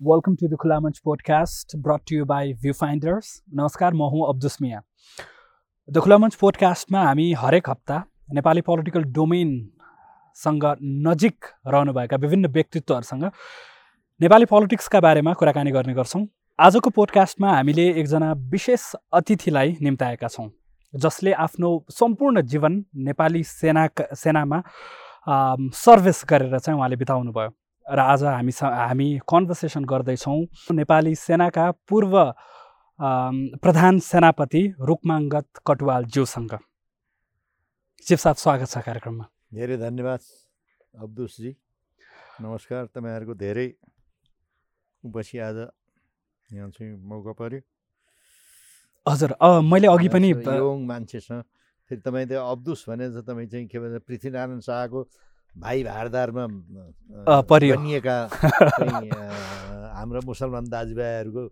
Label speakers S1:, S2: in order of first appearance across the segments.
S1: Welcome to the Khula Manch podcast brought to you by view finders नमस्कार म हुँ अब्दुस मिया the Khula मञ्च पोडकास्टमा हामी हरेक हप्ता नेपाली पोलिटिकल डोमेनसँग नजिक रहनुभएका विभिन्न व्यक्तित्वहरूसँग नेपाली पोलिटिक्सका बारेमा कुराकानी गर्ने गर्छौँ आजको पोडकास्टमा हामीले एकजना विशेष अतिथिलाई निम्ताएका छौँ जसले आफ्नो सम्पूर्ण जीवन नेपाली सेना सेनामा सर्भिस गरेर चाहिँ उहाँले बिताउनु भयो र आज हामी हामी कन्भर्सेसन गर्दैछौँ। नेपाली सेनाका पूर्व प्रधान सेनापति रुकमाङ्गत कटुवाल ज्यूसँग चिप साथ स्वागत छ कार्यक्रममा।
S2: धेरै धन्यवाद अब्दुसजी नमस्कार तपाईँहरूको धेरै बसी आज यहाँ चाहिँ मौका पऱ्यो
S1: हजुर मैले अघि पनि
S2: मान्छेसँग फेरि तपाईँ त्यो अब्दुस भने तपाईँ चाहिँ के भन्छ पृथ्वीनारायण शाहको भाइ भारदारमा बनिएका हाम्रो मुसलमान दाजुभाइहरूको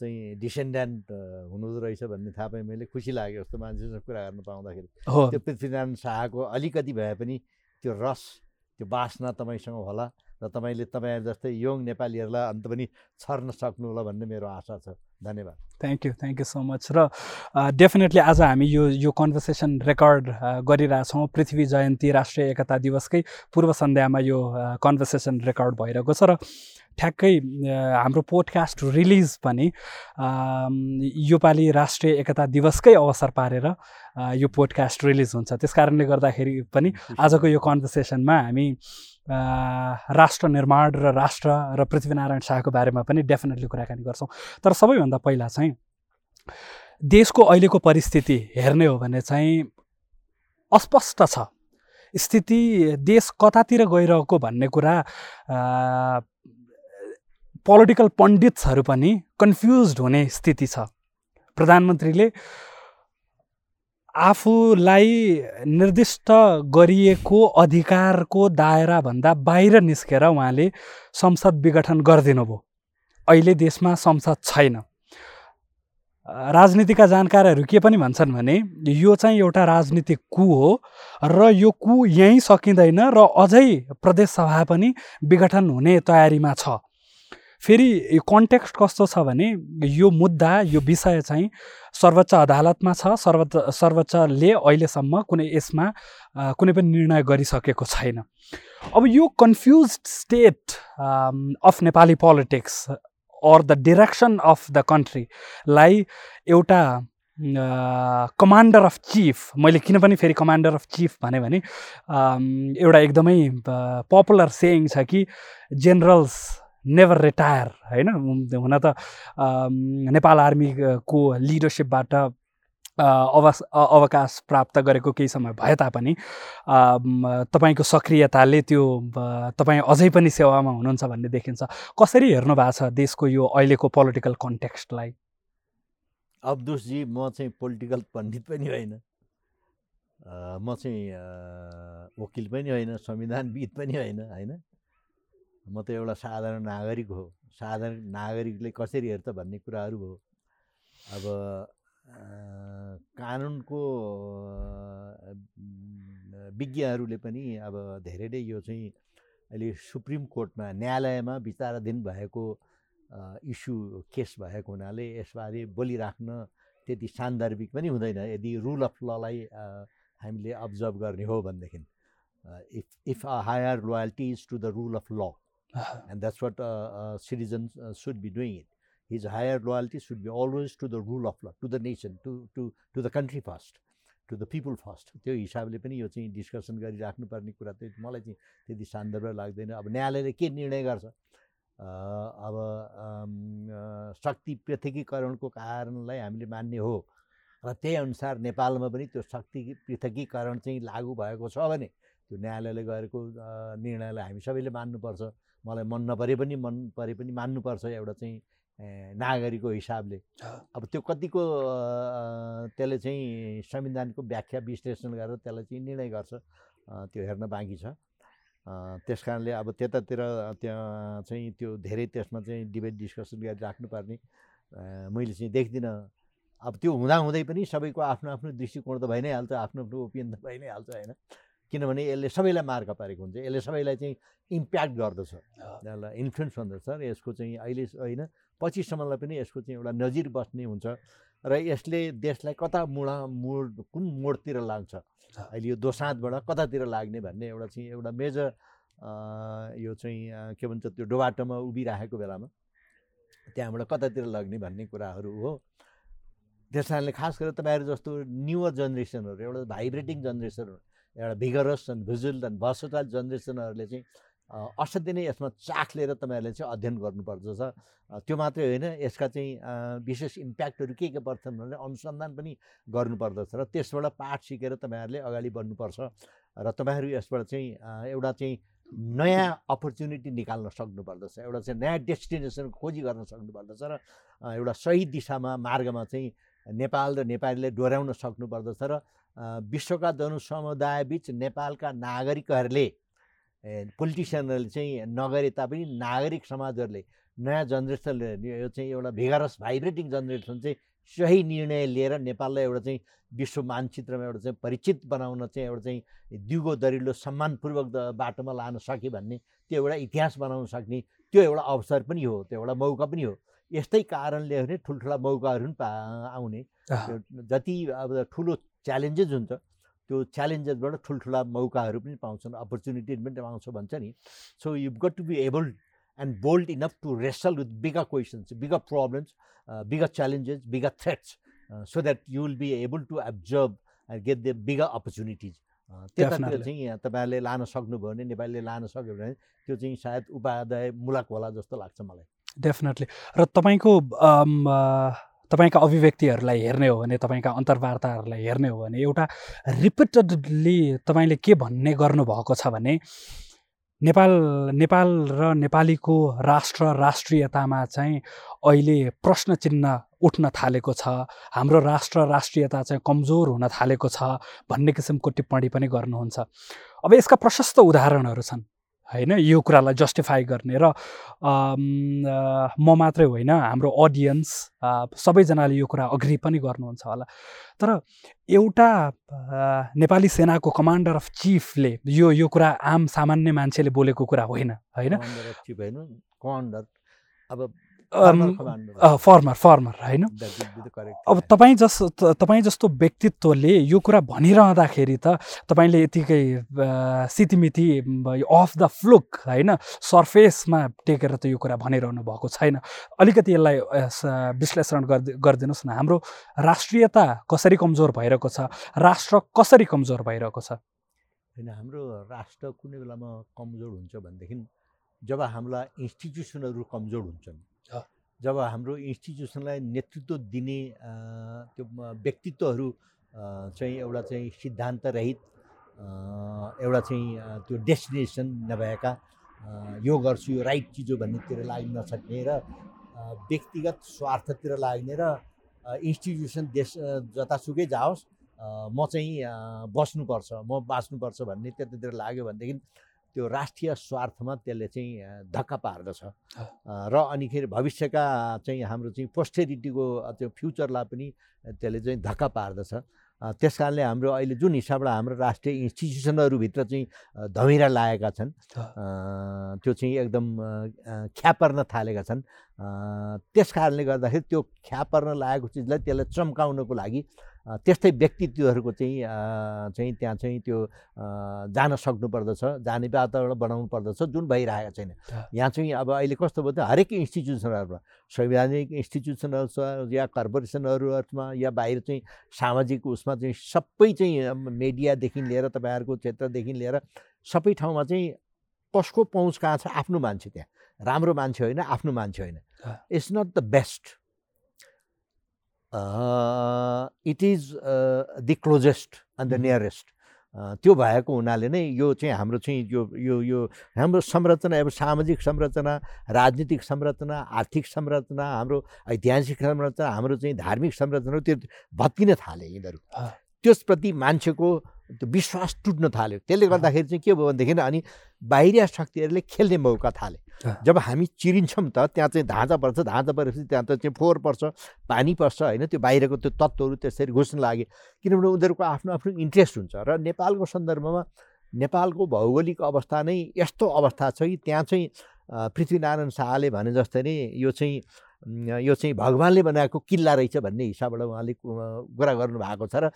S2: चाहिँ डिसेन्डेन्ट हुनुहुँदो रहेछ भन्ने थाहा पाएँ मैले। खुसी लाग्यो जस्तो मान्छेसँग कुरा गर्नु पाउँदाखेरि। त्यो पृथ्वीनारायण शाहको अलिकति भए पनि त्यो रस त्यो बासना तपाईँसँग होला। र तपाईँले तपाईँहरू जस्तै यङ नेपालीहरूलाई अन्त पनि छर्न सक्नु होला भन्ने मेरो आशा छ। धन्यवाद।
S1: Thank you thank you so much र डेफिनेटली आज हामी यो यो कन्भर्सेसन रेकर्ड गरिरहेछौँ। पृथ्वी जयन्ती राष्ट्रिय एकता दिवसकै पूर्व सन्ध्यामा यो कन्भर्सेसन रेकर्ड भइरहेको छ। र ठ्याक्कै हाम्रो पोडकास्ट रिलिज पनि योपालि राष्ट्रिय एकता दिवसकै अवसर पारेर यो पोडकास्ट रिलिज हुन्छ। त्यस कारणले गर्दाखेरि पनि आजको यो कन्भर्सेसनमा हामी राष्ट्र निर्माण र राष्ट्र र पृथ्वीनारायण शाहको बारेमा पनि डेफिनेटली कुराकानी गर्छौँ। तर सबैभन्दा पहिला चाहिँ देशको अहिलेको परिस्थिति हेर्ने हो भने चाहिँ अस्पष्ट छ। स्थिति देश कतातिर गइरहेको भन्ने कुरा पोलिटिकल पण्डित्सहरू पनि कन्फ्युज हुने स्थिति छ। प्रधानमन्त्रीले आफूलाई निर्दिष्ट गरिएको अधिकारको दायराभन्दा बाहिर निस्केर उहाँले संसद विघटन गरिदिनु भयो अहिले देशमा संसद छैन। राजनीतिका जानकारहरू के पनि भन्छन् भने यो चाहिँ एउटा राजनीतिक कु हो र यो कु यहीँ सकिँदैन र अझै प्रदेशसभा पनि विघटन हुने तयारीमा छ। फेरि यो कन्टेक्स्ट कस्तो छ भने यो मुद्दा यो विषय चाहिँ सर्वोच्च अदालतमा छ सर्वोच्च सर्वोच्चले अहिलेसम्म कुनै यसमा कुनै पनि निर्णय गरिसकेको छैन। अब यो confuse state of Nepali politics or the direction of the कन्ट्रीलाई एउटा कमान्डर अफ चिफ मैले किन पनि फेरि कमान्डर अफ चिफ भने भने एउटा एकदमै पपुलर सेयिङ छ कि जेनरल्स नेभर रिटायर होइन? हुन त नेपाल आर्मीको लिडरसिपबाट अवस अवकाश प्राप्त गरेको केही समय भए तापनि तपाईँको सक्रियताले त्यो तपाईँ अझै पनि सेवामा हुनुहुन्छ भन्ने देखिन्छ। कसरी हेर्नु भएको छ देशको यो अहिलेको पोलिटिकल कन्टेक्स्टलाई
S2: अब्दुसजी म चाहिँ पोलिटिकल पण्डित पनि होइन। म चाहिँ वकिल पनि होइन संविधानविद पनि होइन होइन? म त एउटा साधारण नागरिक हो। साधारण नागरिकले कसरी हेर्छ भन्ने कुराहरू हो अब कानुनको विज्ञहरूले पनि अब धेरै नै यो चाहिँ अहिले सुप्रिम कोर्टमा न्यायालयमा विचाराधीन भएको इस्यु केस भएको हुनाले यसबारे बोलिराख्न त्यति सान्दर्भिक पनि हुँदैन। यदि रुल अफ ललाई हामीले अब्जर्भ गर्ने हो भनेदेखि if if a higher loyalty is to the rule of law that's what uh, uh, citizens uh, should be doing it. His higher loyalty should be always to the rule of law, to the nation, to, to, to the first, to the people first. त्यो हिसाबले पनि यो चाहिँ discussion गरिराख्नुपर्ने कुरा चाहिँ मलाई चाहिँ त्यति सान्दर्भ लाग्दैन। अब न्यायालयले के निर्णय गर्छ? अब शक्ति पृथकीकरणको कारणलाई हामीले मान्ने हो। र त्यही अनुसार नेपालमा पनि त्यो शक्ति पृथकीकरण चाहिँ लागु भएको छ भने त्यो न्यायालयले गरेको निर्णयलाई हामी सबैले मान्नुपर्छ। मलाई मन नपरे पनि मन परे पनि मान्नुपर्छ एउटा चाहिँ नागरिकको हिसाबले। अब त्यो कतिको त्यसले चाहिँ संविधानको व्याख्या विश्लेषण गरेर त्यसलाई चाहिँ निर्णय गर्छ। त्यो हेर्न बाँकी छ। त्यस कारणले अब त्यतातिर त्यहाँ चाहिँ त्यो धेरै त्यसमा चाहिँ डिबेट डिस्कसन गरेर राख्नुपर्ने मैले चाहिँ देख्दिनँ। अब त्यो हुँदाहुँदै पनि सबैको आफ्नो आफ्नो दृष्टिकोण त भइ नै हाल्छ आफ्नो आफ्नो ओपिनियन त भइ नै हाल्छ होइन? किनभने यसले सबैलाई मार्ग पारेको हुन्छ यसले सबैलाई चाहिँ इम्प्याक्ट गर्दछ यसलाई इन्फ्लुएन्स गर्दछ र यसको चाहिँ अहिले होइन पछिसम्मलाई पनि यसको चाहिँ एउटा नजिर बस्ने हुन्छ र यसले देशलाई कता मुडा मोड कुन मोडतिर लाग्छ अहिले यो दोसाँधबाट कतातिर लाग्ने भन्ने एउटा चाहिँ एउटा मेजर यो चाहिँ के भन्छ त्यो डोबाटोमा उभिराखेको बेलामा त्यहाँबाट कतातिर लग्ने भन्ने कुराहरू हो। त्यस कारणले खास गरेर तपाईँहरू जस्तो न्युवर जेनेरेसनहरू एउटा भाइब्रेटिङ जेनेरेसनहरू एउटा vigorous and visual and versatile जेनेरेसनहरूले चाहिँ असाध्यै नै यसमा चाख लिएर तपाईँहरूले चाहिँ अध्ययन गर्नुपर्दछ त्यो मात्रै होइन यसका चाहिँ विशेष इम्प्याक्टहरू के के पर्छन् भनेर अनुसन्धान पनि गर्नुपर्दछ र त्यसबाट पाठ सिकेर तपाईँहरूले अगाडि बढ्नुपर्छ र तपाईँहरू यसबाट चाहिँ एउटा चाहिँ नयाँ अपर्च्युनिटी निकाल्न सक्नुपर्दछ एउटा चाहिँ नयाँ डेस्टिनेसन खोजी गर्न सक्नुपर्दछ र एउटा सही दिशामा मार्गमा चाहिँ नेपाल र नेपालीले डोर्याउन सक्नुपर्दछ र विश्वका जनसमुदायबिच नेपालका नागरिकहरूले पोलिटिसियनहरूले चाहिँ नगरे तापनि नागरिक समाजहरूले नयाँ जेनेरेसनले यो चाहिँ एउटा भिगारस भाइब्रेटिङ जेनेरेसन चाहिँ सही निर्णय लिएर नेपाललाई एउटा चाहिँ विश्व मानचित्रमा एउटा चाहिँ परिचित बनाउन चाहिँ एउटा चाहिँ दिगो दरिलो सम्मानपूर्वक बाटोमा लान सक्यो भन्ने त्यो एउटा इतिहास बनाउन सक्ने त्यो एउटा अवसर पनि हो त्यो एउटा मौका पनि हो। यस्तै कारणले भने ठुल्ठुला मौकाहरू पनि पा आउने। जति अब ठुलो च्यालेन्जेस हुन्छ। त्यो च्यालेन्जेसबाट ठुल्ठुला मौकाहरू पनि पाउँछन् अपर्च्युनिटिज पनि पाउँछ भन्छ नि। So you got to be able and bold enough to wrestle with bigger questions bigger problems bigger challenges bigger threats so that you will be able to absorb and get the bigger opportunities त्यतातिर चाहिँ यहाँ तपाईँहरूले लान सक्नुभयो भने नेपालीले लान सक्यो भने त्यो चाहिँ सायद उपाध्यायमूलक होला जस्तो लाग्छ मलाई।
S1: डेफिनेटली र तपाईँको तपाईँका अभिव्यक्तिहरूलाई हेर्ने हो भने तपाईँका अन्तर्वार्ताहरूलाई हेर्ने हो भने एउटा रिपिटेडली तपाईँले के भन्ने गर्नुभएको छ भने नेपाल नेपाल र नेपालीको राष्ट्र राष्ट्रियतामा चाहिँ अहिले प्रश्न चिन्ह उठ्न थालेको छ हाम्रो राष्ट्र राष्ट्रियता चाहिँ कमजोर हुन थालेको छ भन्ने किसिमको टिप्पणी पनि गर्नुहुन्छ। अब यसका प्रशस्त उदाहरणहरू छन्। होइन यो कुरालाई जस्टिफाई गर्ने र म मात्रै होइन हाम्रो अडियन्स सबैजनाले यो कुरा अग्री पनि गर्नुहुन्छ होला। तर एउटा नेपाली सेनाको कमान्डर अफ चिफले यो यो कुरा आम सामान्य मान्छेले बोलेको कुरा होइन होइन? अब फर्मर फर्मर होइन? अब तपाईँ जस तपाईँ जस्तो व्यक्तित्वले यो कुरा भनिरहँदाखेरि त तपाईँले यतिकै सितिमिति अफ द फ्लुक होइन? सर्फेसमा टेकेर त यो कुरा भनिरहनु भएको छैन। अलिकति यसलाई विश्लेषण गरिदिनुहोस् न। हाम्रो राष्ट्रियता कसरी कमजोर भइरहेको छ? राष्ट्र कसरी कमजोर भइरहेको छ?
S2: होइन हाम्रो राष्ट्र कुनै बेलामा कमजोर हुन्छ भनेदेखि जब हाम्रा इन्स्टिट्युसनहरू कमजोर हुन्छन् जब हाम्रो इन्स्टिट्युसनलाई नेतृत्व दिने त्यो व्यक्तित्वहरू चाहिँ एउटा चाहिँ सिद्धान्त रहित एउटा चाहिँ त्यो डेस्टिनेसन नभएका यो गर्छु यो राइट चिज हो भन्नेतिर लाग्न नसक्ने र व्यक्तिगत स्वार्थतिर लाग्ने र इन्स्टिट्युसन देश जतासुकै जाओस् म चाहिँ बस्नुपर्छ म बाँच्नुपर्छ भन्ने त्यतातिर लाग्यो भनेदेखि त्यो राष्ट्रिय स्वार्थमा त्यसले चाहिँ धक्का पार्दछ। र अनिखेरि भविष्यका चाहिँ हाम्रो चाहिँ पोस्टेरिटीको त्यो फ्युचरलाई पनि त्यसले चाहिँ धक्का पार्दछ। त्यस कारणले हाम्रो अहिले जुन हिसाबबाट हाम्रो राष्ट्रिय इन्स्टिट्युसनहरूभित्र चाहिँ धमिरा लागेका छन् त्यो चाहिँ एकदम ख्यापर्न थालेका छन्। त्यस कारणले गर्दाखेरि त्यो ख्यापर्न लागेको चिजलाई त्यसलाई चम्काउनको लागि त्यस्तै व्यक्तित्वहरूको चाहिँ चाहिँ त्यहाँ चाहिँ त्यो जान सक्नुपर्दछ जाने वातावरण बनाउनु पर्दछ जुन भइरहेको छैन। यहाँ चाहिँ अब अहिले कस्तो भयो त हरेक इन्स्टिट्युसनहरूमा संवैधानिक इन्स्टिट्युसनहरू छ या कर्पोरेसनहरूमा या बाहिर चाहिँ सामाजिक उसमा चाहिँ सबै चाहिँ मिडियादेखि लिएर तपाईँहरूको क्षेत्रदेखि लिएर सबै ठाउँमा चाहिँ कसको पहुँच कहाँ छ आफ्नो मान्छे त्यहाँ। राम्रो मान्छे होइन आफ्नो मान्छे होइन। It's not the best it is the closest and the nearest त्यो भएको हुनाले नै यो चाहिँ हाम्रो चाहिँ यो यो यो हाम्रो संरचना अब सामाजिक संरचना राजनीतिक संरचना आर्थिक संरचना हाम्रो ऐतिहासिक संरचना हाम्रो चाहिँ धार्मिक संरचना त्यो भत्किन थाले यिनीहरू। त्यसप्रति मान्छेको त्यो विश्वास टुट्न थाल्यो। त्यसले गर्दाखेरि चाहिँ के भयो भनेदेखि अनि बाहिरिया शक्तिहरूले खेल्ने मौका थाले। जब हामी चिरिन्छौँ त त्यहाँ चाहिँ धाँचा पर्छ धाँचा परेपछि त्यहाँ त चाहिँ फोहोर पर्छ पानी पर्छ होइन? त्यो बाहिरको त्यो तत्त्वहरू त्यसरी घुस्न लागे। किनभने उनीहरूको आफ्नो आफ्नो इन्ट्रेस्ट हुन्छ र नेपालको सन्दर्भमा नेपालको भौगोलिक अवस्था नै यस्तो अवस्था छ कि त्यहाँ चाहिँ पृथ्वीनारायण शाहले भने जस्तै नै यो चाहिँ यो चाहिँ भगवान्ले बनाएको किल्ला रहेछ भन्ने हिसाबबाट उहाँले कुरा गर्नुभएको छ र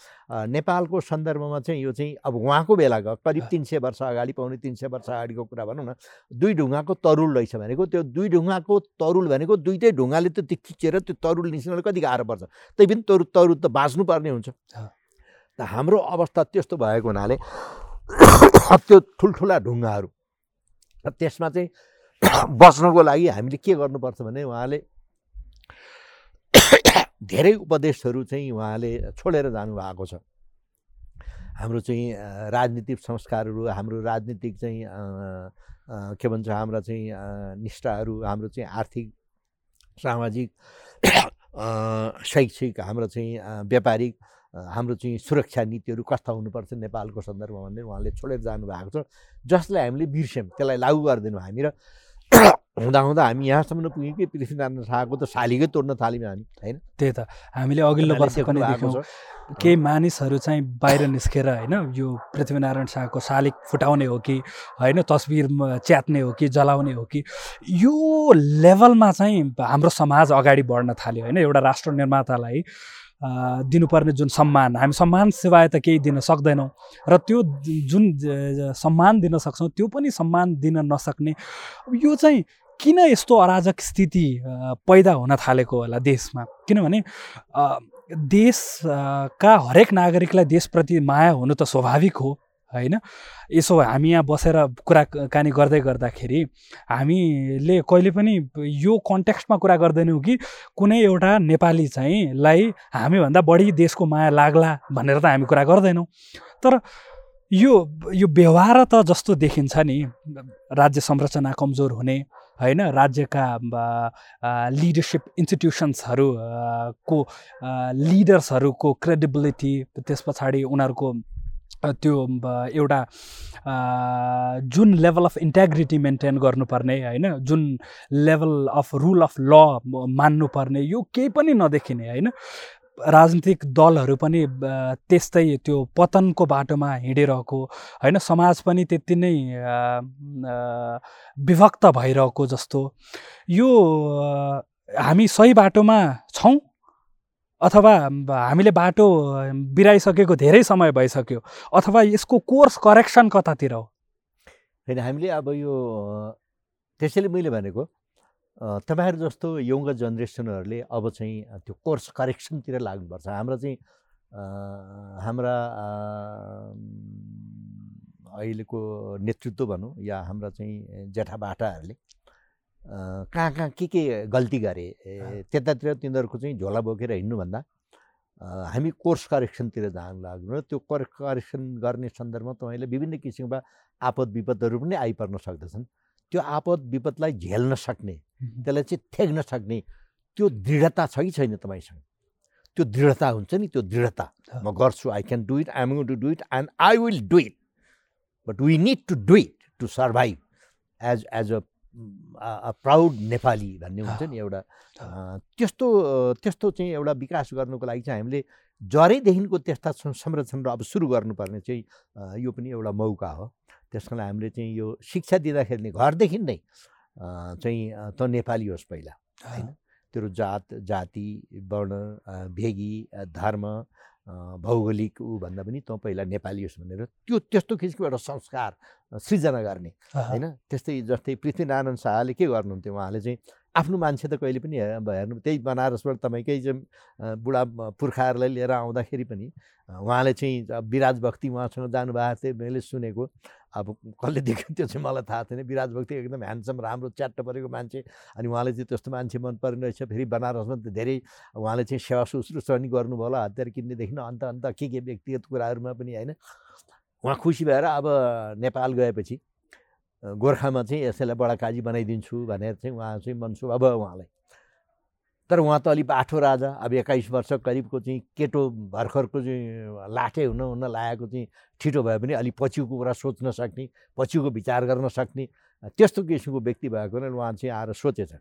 S2: नेपालको सन्दर्भमा चाहिँ यो चाहिँ अब उहाँको बेलाको करिब तिन सय वर्ष अगाडि पाउने तिन सय वर्ष अगाडिको कुरा भनौँ न दुई ढुङ्गाको तरुल रहेछ भनेको त्यो दुई ढुङ्गाको तरुल भनेको दुइटै ढुङ्गाले त त्यो खिचेर त्यो तरुल निस्किनलाई कति गाह्रो पर्छ त्यही पनि तरु तरुल त बाँच्नुपर्ने हुन्छ। त हाम्रो अवस्था त्यस्तो भएको हुनाले त्यो ठुल्ठुला ढुङ्गाहरू त्यसमा चाहिँ बस्नको लागि हामीले के गर्नुपर्छ भने उहाँले धेरै उपदेशहरू चाहिँ उहाँले छोडेर जानुभएको छ। हाम्रो चाहिँ राजनीतिक संस्कारहरू हाम्रो राजनीतिक चाहिँ के भन्छ हाम्रा चाहिँ निष्ठाहरू हाम्रो चाहिँ आर्थिक सामाजिक शैक्षिक हाम्रो चाहिँ व्यापारिक हाम्रो चाहिँ सुरक्षा नीतिहरू कस्ता हुनुपर्छ नेपालको सन्दर्भमा भन्ने उहाँले छोडेर जानुभएको छ। जसलाई हामीले बिर्स्यौँ त्यसलाई लागू गरिदिनु हामी र हुँदा हुँदा हामी यहाँसम्म पुग्यौँ कि पृथ्वीनारायण शाहको त शालिगै तोड्न थाल्यौँ हामी होइन?
S1: त्यही त हामीले अघिल्लो वर्ष पनि देख्यौँ केही मानिसहरू चाहिँ बाहिर निस्केर होइन यो पृथ्वीनारायण शाहको शालिग फुटाउने हो कि होइन तस्बिर च्यात्ने हो कि जलाउने हो कि यो लेभलमा चाहिँ हाम्रो समाज अगाडि बढ्न थाल्यो होइन एउटा राष्ट्र निर्मातालाई दिनुपर्ने जुन सम्मान हामी सम्मान सेवाए त केही दिन सक्दैनौँ र त्यो जुन सम्मान दिन सक्छौँ त्यो पनि सम्मान दिन नसक्ने यो चाहिँ किन यस्तो अराजक स्थिति पैदा हुन थालेको होला देशमा? किनभने देशका हरेक नागरिकलाई देशप्रति माया हुनु त स्वाभाविक हो होइन? यसो हामी यहाँ बसेर कुराकानी गर्दै गर्दाखेरि हामीले कहिले पनि यो कन्टेक्स्टमा कुरा गर्दैनौँ कि कुनै एउटा नेपाली चाहिँ लाई हामीभन्दा बढी देशको माया लाग्ला भनेर त हामी कुरा गर्दैनौँ। तर यो यो व्यवहार त जस्तो देखिन्छ नि राज्य संरचना कमजोर हुने होइन? राज्यका लिडरसिप इन्स्टिट्युसन्सहरू को लिडर्सहरूको क्रेडिबिलिटी त्यस पछाडि उनीहरूको त्यो एउटा जुन लेभल अफ इन्टेग्रिटी मेन्टेन गर्नुपर्ने होइन? जुन लेभल अफ रुल अफ ल मान्नुपर्ने यो केही पनि नदेखिने होइन? राजनीतिक दलहरू पनि त्यस्तै त्यो पतनको बाटोमा हिँडिरहेको होइन? समाज पनि त्यति नै विभक्त भइरहेको जस्तो। यो हामी सही बाटोमा छौँ? अथवा हामीले बाटो बिराइसकेको धेरै समय भइसक्यो अथवा यसको कोर्स करेक्सन कतातिर हो?
S2: होइन हामीले अब यो त्यसैले मैले भनेको तपाईँहरू जस्तो यङ जेनेरेसनहरूले अब चाहिँ त्यो कोर्स करेक्सनतिर लाग्नुपर्छ। हाम्रो चाहिँ हाम्रा अहिलेको नेतृत्व भनौँ या हाम्रा चाहिँ जेठाबाटाहरूले कहाँ कहाँ के के गल्ती गरे त्यतातिर तिनीहरूको चाहिँ झोला बोकेर हिँड्नुभन्दा हामी कोर्स करेक्सनतिर जानु लाग्नु र त्यो कोर्स करेक्सन गर्ने सन्दर्भमा तपाईँले विभिन्न किसिमका आपद विपदहरू पनि आइपर्न सक्दछन्। त्यो आपद विपदलाई झेल्न सक्ने त्यसलाई चाहिँ थेग्न सक्ने त्यो दृढता छ कि छैन तपाईँसँग? त्यो दृढता हुन्छ नि त्यो दृढता। म गर्छु I can do it I am to do it and I will do it but we need to do it to survive as as a proud Nepali भन्ने हुन्छ नि एउटा त्यस्तो त्यस्तो चाहिँ एउटा विकास गर्नुको लागि चाहिँ हामीले जरैदेखिको त्यस्ता संरक्षण अब सुरु गर्नुपर्ने चाहिँ यो पनि एउटा मौका हो। त्यसको लागि हामीले चाहिँ यो शिक्षा दिँदाखेरि नै घरदेखि नै चाहिँ त नेपाली होस् पहिला होइन? तेरो जात जाति वर्ण भेगी धर्म भौगोलिक ऊ भन्दा पनि तँ पहिला नेपाली होस् भनेर त्यो त्यस्तो किसिमको एउटा संस्कार सृजना गर्ने। होइन? त्यस्तै जस्तै पृथ्वीनारायण शाहले के गर्नुहुन्थ्यो उहाँले चाहिँ आफ्नो मान्छे त कहिले पनि हेर्नु त्यही बनारसबाट तपाईँकै चाहिँ बुढा पुर्खाहरूलाई लिएर आउँदाखेरि पनि उहाँले चाहिँ विराज भक्ति उहाँसँग जानुभएको थियो मैले सुनेको। अब कसले देख्यो त्यो चाहिँ मलाई थाहा छैन विराज भक्ति एकदम ह्यान्डसम राम्रो च्याट्ट परेको मान्छे। अनि उहाँले चाहिँ त्यस्तो मान्छे मन पर्ने रहेछ फेरि बनारसमा त धेरै उहाँले चाहिँ सेवा सुश्रूषा पनि गर्नुभयो होला हतियार किन्नेदेखि अन्त अन्त के के व्यक्तिगत कुराहरूमा पनि होइन? उहाँ खुसी भएर अब नेपाल गएपछि गोर्खामा चाहिँ यसैलाई बडा काजी बनाइदिन्छु भनेर चाहिँ उहाँ चाहिँ मनसुख अब उहाँलाई। तर उहाँ त अलिक बाठो राजा अब एक्काइस वर्ष करिबको चाहिँ केटो भर्खरको चाहिँ लाठे हुन हुन लागेको चाहिँ छिटो भए पनि अलिक पछिको कुरा सोच्न सक्ने पछिको विचार गर्न सक्ने त्यस्तो किसिमको व्यक्ति भएको उहाँ चाहिँ आएर सोचेछ।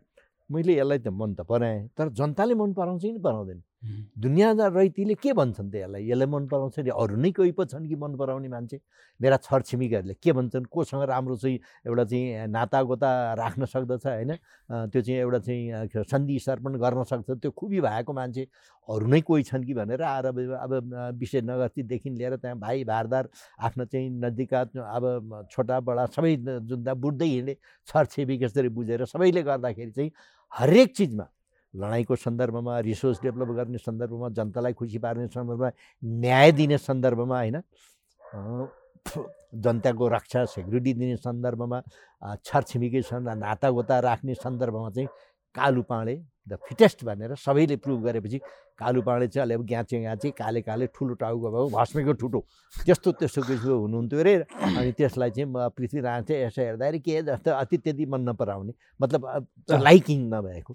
S2: मैले यसलाई त मन त पराएँ तर जनताले मन पराउँछ कि पराउँदैन? दुनियाँ रैतीले के भन्छन् त यसलाई? यसलाई मन पराउँछ नि अरू नै कोही पो छन् कि मन पराउने मान्छे? मेरा छरछिमेकीहरूले के भन्छन्? कोसँग राम्रो चाहिँ एउटा चाहिँ नातागोता राख्न सक्दछ होइन? त्यो चाहिँ एउटा चाहिँ सन्धि सर्पण गर्न सक्छ। त्यो खुबी भएको मान्छे अरू नै कोही छन् कि भनेर आएर अब विशेषनगरदेखि लिएर त्यहाँ भाइ भारदार आफ्नो चाहिँ नजिकका अब छोटा बडा सबै जुन्दा बुझ्दै हिँडे छरछिमेकी यसरी बुझेर सबैले गर्दाखेरि चाहिँ हरेक चिजमा लडाइँको सन्दर्भमा रिसोर्स डेभलप गर्ने सन्दर्भमा जनतालाई खुसी पार्ने सन्दर्भमा न्याय दिने सन्दर्भमा होइन जनताको रक्षा सेक्युरिटी दिने सन्दर्भमा छरछिमेकी नातागोता राख्ने सन्दर्भमा चाहिँ कालु पाँडे द फिटेस्ट भनेर सबैले प्रुभ गरेपछि कालु पाँडे चाहिँ अहिले अब ग्याचे ग्याचे काले काले ठुलो टाउको भएको भस्मेको ठुटो। त्यस्तो त्यस्तो किसिमको हुनुहुन्थ्यो अरे। अनि त्यसलाई चाहिँ पृथ्वीनारायण चाहिँ यसो हेर्दाखेरि के जस्तो अति त्यति मन नपराउने मतलब लाइकिङ नभएको।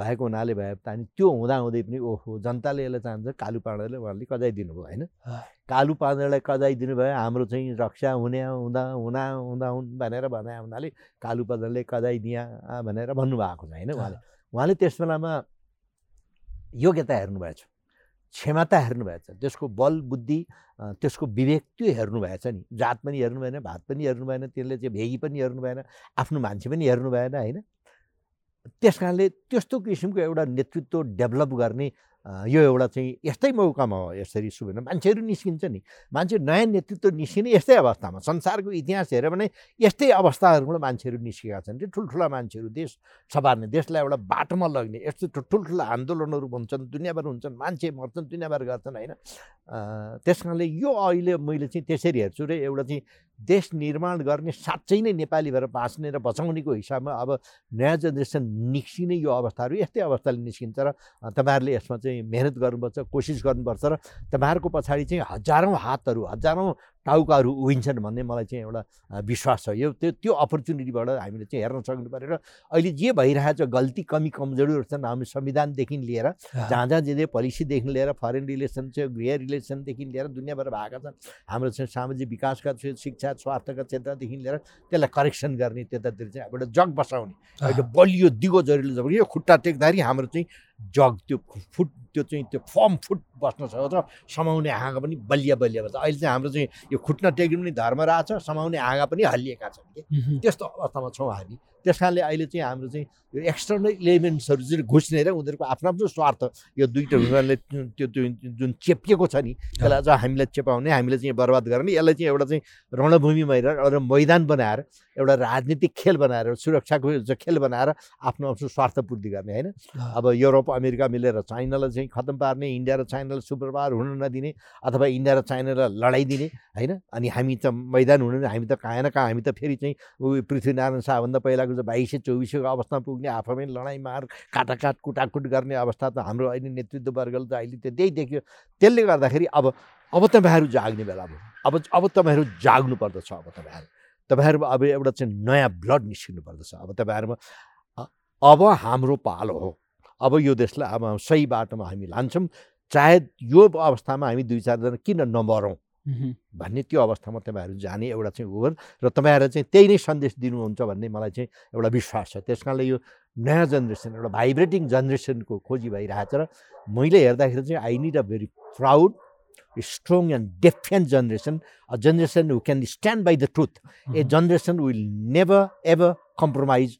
S2: भएको हुनाले भए अनि त्यो हुँदाहुँदै पनि ओहो जनताले यसलाई चाहन्छ कालु पाँडेले उहाँले कजाइदिनु भयो होइन? कालु पाँडेलाई कजाइदिनु भयो हाम्रो चाहिँ रक्षा हुने हुँदा हुना हुँदा हुन् भनेर भने हुनाले कालु पाँडेले कजाइदिया भनेर भन्नुभएको छ होइन उहाँले? उहाँले त्यस बेलामा योग्यता हेर्नुभएछ क्षमता हेर्नुभएछ त्यसको बल बुद्धि त्यसको विवेक त्यो हेर्नु भएछ नि। जात पनि हेर्नु भएन भात पनि हेर्नु भएन त्यसले चाहिँ भेगी पनि हेर्नु भएन आफ्नो मान्छे पनि हेर्नु भएन होइन? त्यस कारणले त्यस्तो किसिमको एउटा नेतृत्व डेभलप गर्ने यो एउटा चाहिँ यस्तै मौकामा हो यसरी सुविधा मान्छेहरू निस्किन्छ नि। मान्छे नयाँ नेतृत्व निस्किने यस्तै अवस्थामा संसारको इतिहास हेऱ्यो भने यस्तै अवस्थाहरूबाट मान्छेहरू निस्केका छन् त्यो ठुल्ठुला मान्छेहरू देश सबार्ने देशलाई एउटा बाटोमा लग्ने यस्तो ठुल्ठुला आन्दोलनहरू हुन्छन् दुनियाँभर हुन्छन् मान्छे मर्छन् दुनियाँभर गर्छन् होइन? त्यस कारणले यो अहिले मैले चाहिँ त्यसरी हेर्छु र एउटा चाहिँ देश निर्माण गर्ने साँच्चै नै नेपाली भएर बाँच्ने र बचाउनेको हिसाबमा अब नयाँ जेनेरेसन निस्किने यो अवस्थाहरू यस्तै अवस्थाले निस्किन्छ र तपाईँहरूले यसमा चाहिँ मेहनत गर्नुपर्छ कोसिस गर्नुपर्छ र तपाईँहरूको पछाडि चाहिँ हजारौँ हातहरू हजारौँ टाउकाहरू उभिन्छन् भन्ने मलाई चाहिँ एउटा विश्वास छ। यो त्यो त्यो अपर्च्युनिटीबाट हामीले चाहिँ हेर्न सक्नु पऱ्यो र अहिले जे भइरहेछ गल्ती कमी कमजोरीहरू छन् हामी संविधानदेखि लिएर जहाँ जहाँ जे जे पोलिसीदेखि लिएर फरेन रिलेसन चाहिँ गृह रिलेसनदेखि लिएर दुनियाँबाट भएका छन् हाम्रो चाहिँ सामाजिक विकासका शिक्षा स्वास्थ्यका क्षेत्रदेखि लिएर त्यसलाई करेक्सन गर्ने त्यतातिर चाहिँ एउटा जग बसाउने। अहिले बलियो दिगो जरुरी जब यो खुट्टा टेक्दाखेरि हाम्रो चाहिँ जग त्यो फुट त्यो चाहिँ त्यो फर्म फुट बस्न सक्छ र समाउने हाँगा पनि बलिया बलिया भन्छ अहिले चाहिँ हाम्रो चाहिँ यो खुट्न टेक्नु पनि धर्म रहेछ समाउने हाँगा पनि हल्लिएका छन् कि? त्यस्तो अवस्थामा छौँ हामी। त्यस कारणले अहिले चाहिँ हाम्रो चाहिँ यो एक्सटर्नल इलिमेन्ट्सहरू चाहिँ घुस्ने र उनीहरूको आफ्नो आफ्नो स्वार्थ यो दुइटा ढुङ्गाले त्यो जुन चेपिएको छ नि त्यसलाई चाहिँ हामीलाई चेपाउने हामीले चाहिँ बर्बाद गर्ने यसलाई चाहिँ एउटा चाहिँ रणभूमि भएर एउटा मैदान बनाएर एउटा राजनीतिक खेल बनाएर सुरक्षाको खेल बनाएर आफ्नो आफ्नो स्वार्थपूर्ति गर्ने होइन? अब युरोप अमेरिका मिलेर चाइनालाई चाहिँ खतम पार्ने इन्डिया र चाइनालाई सुपर पावर हुन नदिने अथवा इन्डिया र चाइनालाई लडाइदिने होइन? अनि हामी त मैदान हुनु हामी त कहाँ न कहाँ हामी त फेरि चाहिँ पृथ्वीनारायण शाहभन्दा पहिलाको चाहिँ बाइस सय चौबिसको अवस्थामा पुग्ने आफैमै लडाइँ मार काटाकाट कुटाकुट गर्ने अवस्था त हाम्रो अहिले नेतृत्ववर्गले त अहिले त्यही देख्यो। त्यसले गर्दाखेरि अब अब तपाईँहरू जाग्ने बेला भयो। अब अब तपाईँहरू जाग्नु पर्दछ अब तपाईँहरू। तपाईँहरूमा अब एउटा चाहिँ नयाँ ब्लड निस्किनु पर्दछ अब तपाईँहरूमा अब हाम्रो पालो हो। अब यो देशलाई अब सही बाटोमा हामी लान्छौँ। चाहे यो अवस्थामा हामी दुई चारजना किन नमरौँ? भन्ने त्यो अवस्थामा तपाईँहरू जाने एउटा चाहिँ हो र तपाईँहरू चाहिँ त्यही नै सन्देश दिनुहुन्छ भन्ने मलाई चाहिँ एउटा विश्वास छ। त्यस कारणले यो नयाँ जेनेरेसन एउटा भाइब्रेटिङ जेनेरेसनको खोजी भइरहेछ र मैले हेर्दाखेरि चाहिँ I need a very proud strong and defiant generation a generation who can stand by the truth a generation will never ever compromise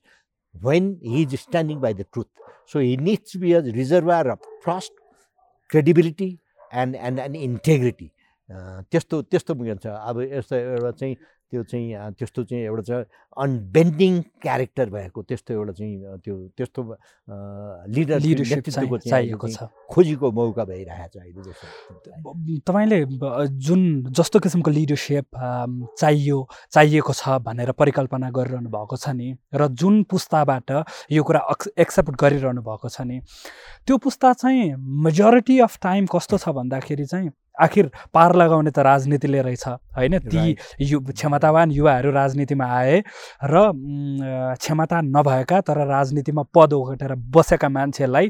S2: when he is standing by the truth so he needs be a reservoir of trust credibility and and and integrity त्यस्तो त्यस्तो उयो छ। अब यस्तो एउटा चाहिँ त्यो चाहिँ त्यस्तो चाहिँ एउटा चाहिँ अनबेन्डिङ क्यारेक्टर भएको त्यस्तो एउटा चाहिँ त्यो त्यस्तो लिडर
S1: लिडरसिप चाहिएको छ।
S2: खोजीको मौका भइरहेको छ अहिले
S1: तपाईँले जुन जस्तो किसिमको लिडरसिप चाहियो चाहिएको छ भनेर परिकल्पना गरिरहनु भएको छ नि र जुन पुस्ताबाट यो कुरा एक्सेप्ट गरिरहनु भएको छ नि त्यो पुस्ता चाहिँ मेजोरिटी अफ टाइम कस्तो छ भन्दाखेरि चाहिँ आखिर पार लगाउने त राजनीतिले रहेछ होइन? ती यु क्षमतावान युवाहरू राजनीतिमा आए र क्षमता नभएका तर राजनीतिमा पद ओगटेर बसेका मान्छेलाई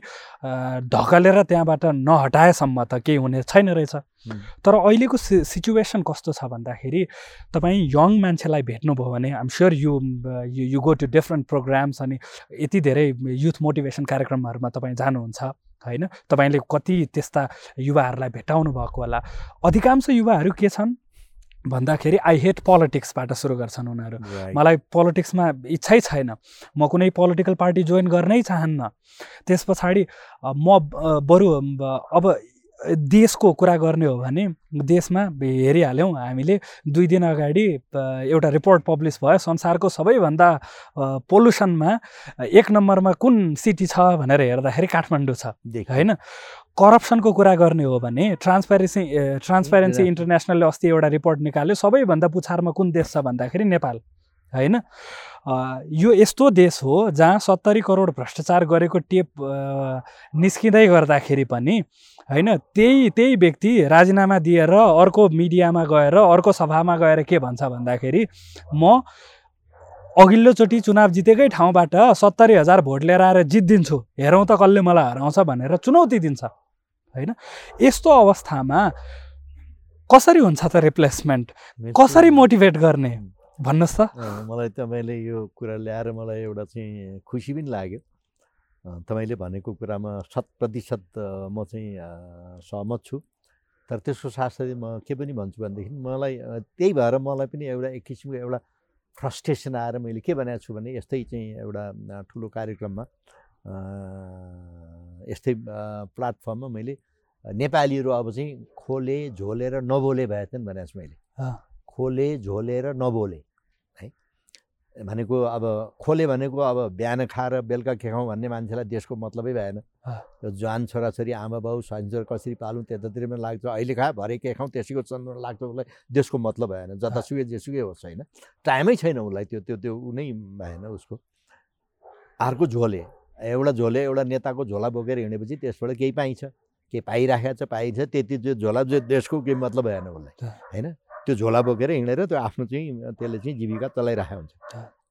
S1: ढकलेर त्यहाँबाट नहटाएसम्म त केही हुने छैन रहेछ। तर अहिलेको सि सिचुएसन कस्तो छ भन्दाखेरि तपाईँ यङ मान्छेलाई भेट्नुभयो भने I'm sure you you go to different programs अनि यति धेरै युथ मोटिभेसन कार्यक्रमहरूमा तपाईँ जानुहुन्छ। होइन? तपाईँले कति त्यस्ता युवाहरूलाई भेटाउनु भएको होला? अधिकांश युवाहरू के छन्? भन्दाखेरि आई हेट पोलिटिक्सबाट सुरु गर्छन् उनीहरू। मलाई पोलिटिक्समा इच्छै छैन। म कुनै पोलिटिकल पार्टी जोइन गर्नै चाहन्न। त्यस पछाडि म बरु अब देशको कुरा गर्ने हो भने देशमा हेरिहाल्यौँ हामीले। दुई दिन अगाडि एउटा रिपोर्ट पब्लिस भयो। संसारको सबैभन्दा पोल्युसनमा एक नम्बरमा कुन सिटी छ भनेर हेर्दाखेरि काठमाडौँ छ होइन? करप्सनको कुरा गर्ने हो भने ट्रान्सपेरेन्सी ट्रान्सपेरेन्सी इन्टरनेसनलले अस्ति एउटा रिपोर्ट निकाल्यो सबैभन्दा पुछारमा कुन देश छ भन्दाखेरि नेपाल होइन? यो यस्तो देश हो जहाँ सत्तरी करोड भ्रष्टाचार गरेको टेप निस्किँदै गर्दाखेरि पनि होइन त्यही त्यही व्यक्ति राजीनामा दिएर अर्को मिडियामा गएर अर्को सभामा गएर के भन्छ भन्दाखेरि म अघिल्लोचोटि चुनाव जितेकै ठाउँबाट सत्तरी हजार भोट लिएर आएर जित्दिन्छु। हेरौँ त कसले मलाई हराउँछ भनेर चुनौती दिन्छ। होइन? यस्तो अवस्थामा कसरी हुन्छ त रिप्लेसमेन्ट कसरी मोटिभेट गर्ने? भन्नुहोस् त।
S2: मलाई तपाईँले यो कुरा ल्याएर मलाई एउटा चाहिँ खुसी पनि लाग्यो। तपाईँले भनेको कुरामा शत प्रतिशत म चाहिँ सहमत छु। तर त्यसको साथसाथै म के पनि भन्छु भनेदेखि मलाई त्यही भएर मलाई पनि एउटा एक किसिमको एउटा फ्रस्ट्रेसन आएर मैले के भनेको छु भने यस्तै चाहिँ एउटा ठुलो कार्यक्रममा यस्तै प्लाटफर्ममा मैले नेपालीहरू अब चाहिँ खोले झोलेर नबोले भए थिएन भनेको छु मैले। खोले झोलेर नबोले। भनेको अब खोले भनेको अब बिहान खाएर बेलुका के खाउँ भन्ने मान्छेलाई देशको मतलबै भएन। त्यो जवान छोराछोरी आमा बाउ छोरा कसरी पालौँ त्यतातिरमा लाग्छ। अहिले खायो भरे के खाउँ त्यसैको चन्द्र लाग्छ उसलाई। देशको मतलब भएन। जतासुकै जेसुकै होस् होइन। टाइमै छैन उसलाई त्यो त्यो त्यो नै भएन उसको। अर्को झोले एउटा झोले एउटा नेताको झोला बोकेर हिँडेपछि त्यसबाट केही पाइन्छ। के पाइराखेको छ पाइन्छ। त्यति त्यो झोला जो देशको केही मतलब भएन उसलाई होइन? त्यो झोला बोकेर हिँडेर त्यो आफ्नो चाहिँ त्यसले चाहिँ जीविका चलाइरहेको हुन्छ।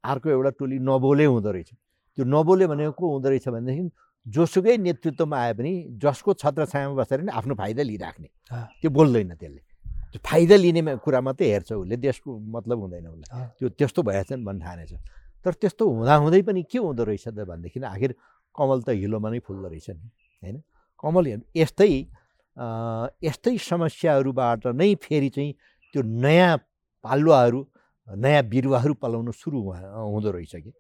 S2: अर्को एउटा टोली नबोले हुँदो रहेछ। त्यो नबोले भनेको को हुँदो रहेछ भनेदेखि जोसुकै नेतृत्वमा आए पनि जसको छत्र छायामा बसेर नि आफ्नो फाइदा लिइराख्ने। त्यो बोल्दैन त्यसले। त्यो फाइदा लिने कुरा मात्रै हेर्छ उसले देशको मतलब हुँदैन उसलाई। त्यो त्यस्तो भएछ नि भन्ने ठानेछ तर त्यस्तो हुँदाहुँदै पनि के हुँदो रहेछ त भनेदेखि आखिर कमल त हिलोमा नै फुल्दो रहेछ नि होइन? कमल यस्तै यस्तै समस्याहरूबाट नै फेरि चाहिँ त्यो नयाँ पालुवाहरू नयाँ बिरुवाहरू पलाउनु सुरु हुँदो रहेछ कि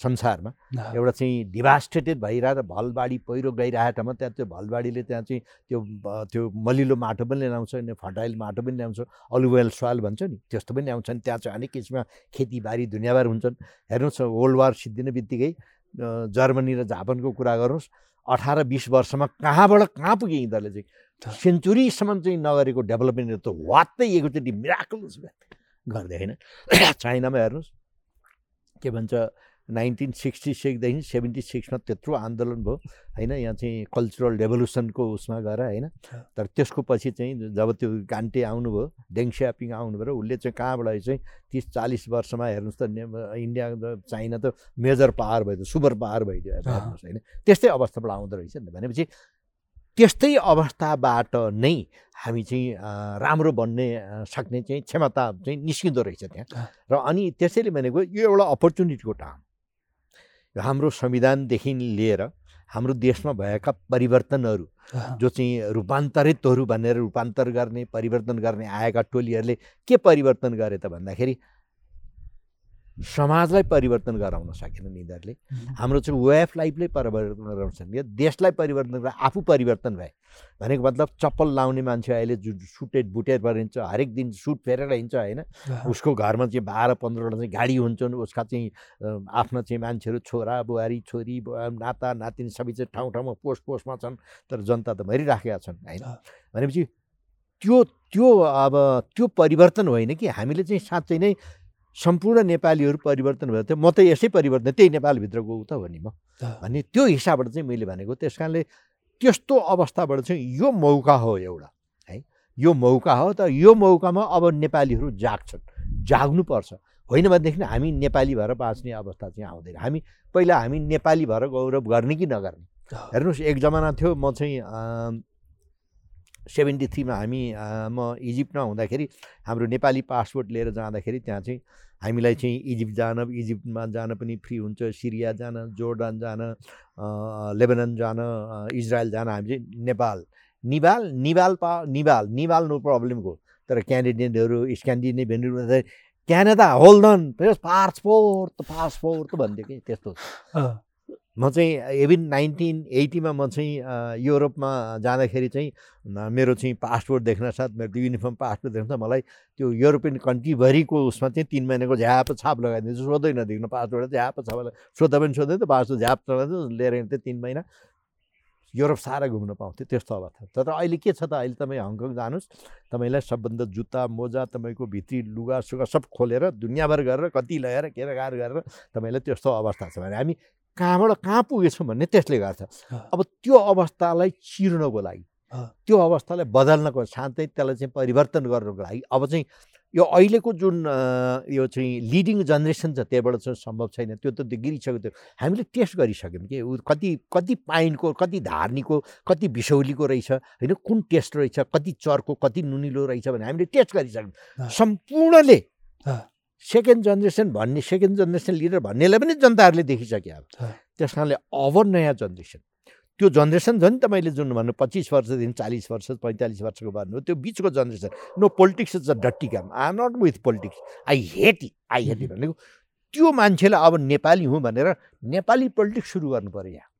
S2: संसारमा। एउटा चाहिँ डिभास्टेटेड भइरहेर भलबाडी पहिरो गइरहेको ठाउँमा त्यहाँ त्यो भलबाडीले त्यहाँ चाहिँ त्यो त्यो मलिलो माटो पनि ल्याउँछ फर्टाइल माटो पनि ल्याउँछ। अलुवेल सोइल भन्छ नि त्यस्तो पनि ल्याउँछन्। त्यहाँ चाहिँ अनेक किसिमका खेतीबारी दुनियाँभर हुन्छन्। हेर्नुहोस् वर्ल्ड वार सिद्धिने बित्तिकै जर्मनी र जापानको कुरा गर्नुहोस्। अठार बिस वर्षमा कहाँबाट कहाँ पुग्यो यिनीहरूले चाहिँ? सेन्चुरीसम्म चाहिँ नगरेको डेभलपमेन्ट त वात्तै एकचोटि मिराकल गर्दै होइन। चाइनामा हेर्नुहोस्। के भन्छ नाइन्टिन सिक्सटी सिक्सदेखि सेभेन्टी सिक्समा त्यत्रो आन्दोलन भयो। होइन यहाँ चाहिँ कल्चरल रेभोल्युसनको उसमा गएर होइन। तर त्यसको पछि चाहिँ जब त्यो गान्टे आउनुभयो डेङ स्यापिङ आउनुभयो उसले चाहिँ कहाँबाट चाहिँ तिस चालिस वर्षमा हेर्नुहोस् त इन्डिया चाइना त मेजर पावर भइदियो सुपर पावर भइदियो हेर्नुहोस् होइन। त्यस्तै अवस्थाबाट आउँदो रहेछ नि भनेपछि त्यस्तै अवस्थाबाट नै हामी चाहिँ राम्रो बन्ने सक्ने चाहिँ क्षमता चाहिँ निस्किँदो रहेछ त्यहाँ। र अनि त्यसैले भनेको यो एउटा अपर्च्युनिटीको टाइम हाम्रो संविधानदेखि लिएर हाम्रो देशमा भएका परिवर्तनहरू जो चाहिँ रूपान्तरितहरू भनेर रूपान्तर गर्ने परिवर्तन गर्ने आएका टोलीहरूले के परिवर्तन गरे त भन्दाखेरि समाजलाई परिवर्तन गराउन सकेन यिनीहरूले हाम्रो चाहिँ वे अफ लाइफले परिवर्तन गराउन सकेन देशलाई परिवर्तन गरेर आफू परिवर्तन भए। भनेको मतलब चप्पल लाउने मान्छे अहिले जु सुटेड बुटेड हिँड्छ हरेक दिन सुट फेरेर हिँड्छ होइन? उसको घरमा चाहिँ बाह्र पन्ध्रवटा चाहिँ गाडी हुन्छन् उसका चाहिँ आफ्ना चाहिँ मान्छेहरू छोरा बुहारी छोरी नाता नातिनी सबै चाहिँ ठाउँ ठाउँमा पोस्ट पोस्टमा छन् तर जनता त मरिराखेका छन् होइन? भनेपछि त्यो त्यो अब त्यो परिवर्तन होइन कि हामीले चाहिँ साँच्चै नै सम्पूर्ण नेपालीहरू परिवर्तन भयो म त यसै परिवर्तन त्यही नेपालभित्रको ऊ त हो नि म। भन्ने त्यो हिसाबबाट चाहिँ मैले भनेको त्यस कारणले त्यस्तो अवस्थाबाट चाहिँ यो मौका हो एउटा है। यो मौका हो त यो मौकामा अब नेपालीहरू जाग्छन् जाग्नुपर्छ। होइन भनेदेखि हामी नेपाली भएर बाँच्ने अवस्था चाहिँ आउँदैन। हामी पहिला हामी नेपाली भएर गौरव गर्ने कि नगर्ने? हेर्नुहोस् एक जमाना थियो म चाहिँ सेभेन्टी थ्रीमा हामी म इजिप्टमा हुँदाखेरि हाम्रो नेपाली पासपोर्ट लिएर जाँदाखेरि त्यहाँ चाहिँ हामीलाई चाहिँ इजिप्ट जान इजिप्टमा जान पनि फ्री हुन्छ। सिरिया जान जोर्डान जान लेबनन जान इजरायल जान हामी चाहिँ नेपाल निबाल निबाल पा निबाल निबाल नो प्रब्लमको तर क्यान्डिडेटहरू स्क्यान्डिनेभियनहरू क्यानाडा होल्डन पासपोर्ट पासपोर्ट भन्थ्यो कि त्यस्तो। म चाहिँ इभिन नाइन्टिन एट्टीमा म चाहिँ युरोपमा जाँदाखेरि चाहिँ मेरो चाहिँ पासपोर्ट देख्न साथ मेरो युनिफर्म पासपोर्ट देख्न मलाई त्यो युरोपियन कन्ट्रीभरिको उसमा चाहिँ तिन महिनाको झ्याप छाप लगाइदिन्छु। सोधै नदेख्नु पासपोर्ट झ्याप छ सोद्धा पनि सोध्दै त पासपोर्ट झ्याप चलाउँछु लिएर हिँड्थेँ तिन महिना। युरोप साह्रै घुम्न पाउँथ्यो त्यस्तो अवस्था। तर अहिले के छ त? अहिले तपाईँ हङकङ जानुहोस्। तपाईँलाई सबभन्दा जुत्ता मोजा तपाईँको भित्री लुगा सुगा सब खोलेर दुनियाँभर गरेर कति लगाएर के गरेर तपाईँलाई त्यस्तो अवस्था छ भने हामी कहाँबाट कहाँ पुगेछौँ भन्ने त्यसले गर्छ अब त्यो अवस्थालाई चिर्नको लागि त्यो अवस्थालाई बदल्नको शान्तै त्यसलाई चाहिँ परिवर्तन गर्नको लागि अब चाहिँ यो अहिलेको जुन यो चाहिँ लिडिङ जेनेरेसन छ त्यहाँबाट चाहिँ सम्भव छैन। त्यो त गिरिसक्यो त्यो। हामीले टेस्ट गरिसक्यौँ कि? ऊ कति कति पाइनको कति धार्नीको कति बिसौलीको रहेछ होइन? कुन टेस्ट रहेछ? कति चर्को कति नुनिलो रहेछ भने हामीले टेस्ट गरिसक्यौँ। सम्पूर्णले सेकेन्ड जेनेरेसन भन्ने सेकेन्ड जेनेरेसन लिडर भन्नेलाई पनि जनताहरूले देखिसके अब। त्यस कारणले अब नयाँ जेनेरेसन। त्यो जेनेरेसन झन् तपाईँले जुन भन्नु पच्चिस वर्षदेखि चालिस वर्ष पैँतालिस वर्षको भन्नु त्यो बिचको generation. No politics is a डट्टी काम। I not with politics I hate it I hate it भनेको त्यो मान्छेलाई अब नेपाली हुँ भनेर नेपाली पोलिटिक्स सुरु गर्नु पऱ्यो यहाँ।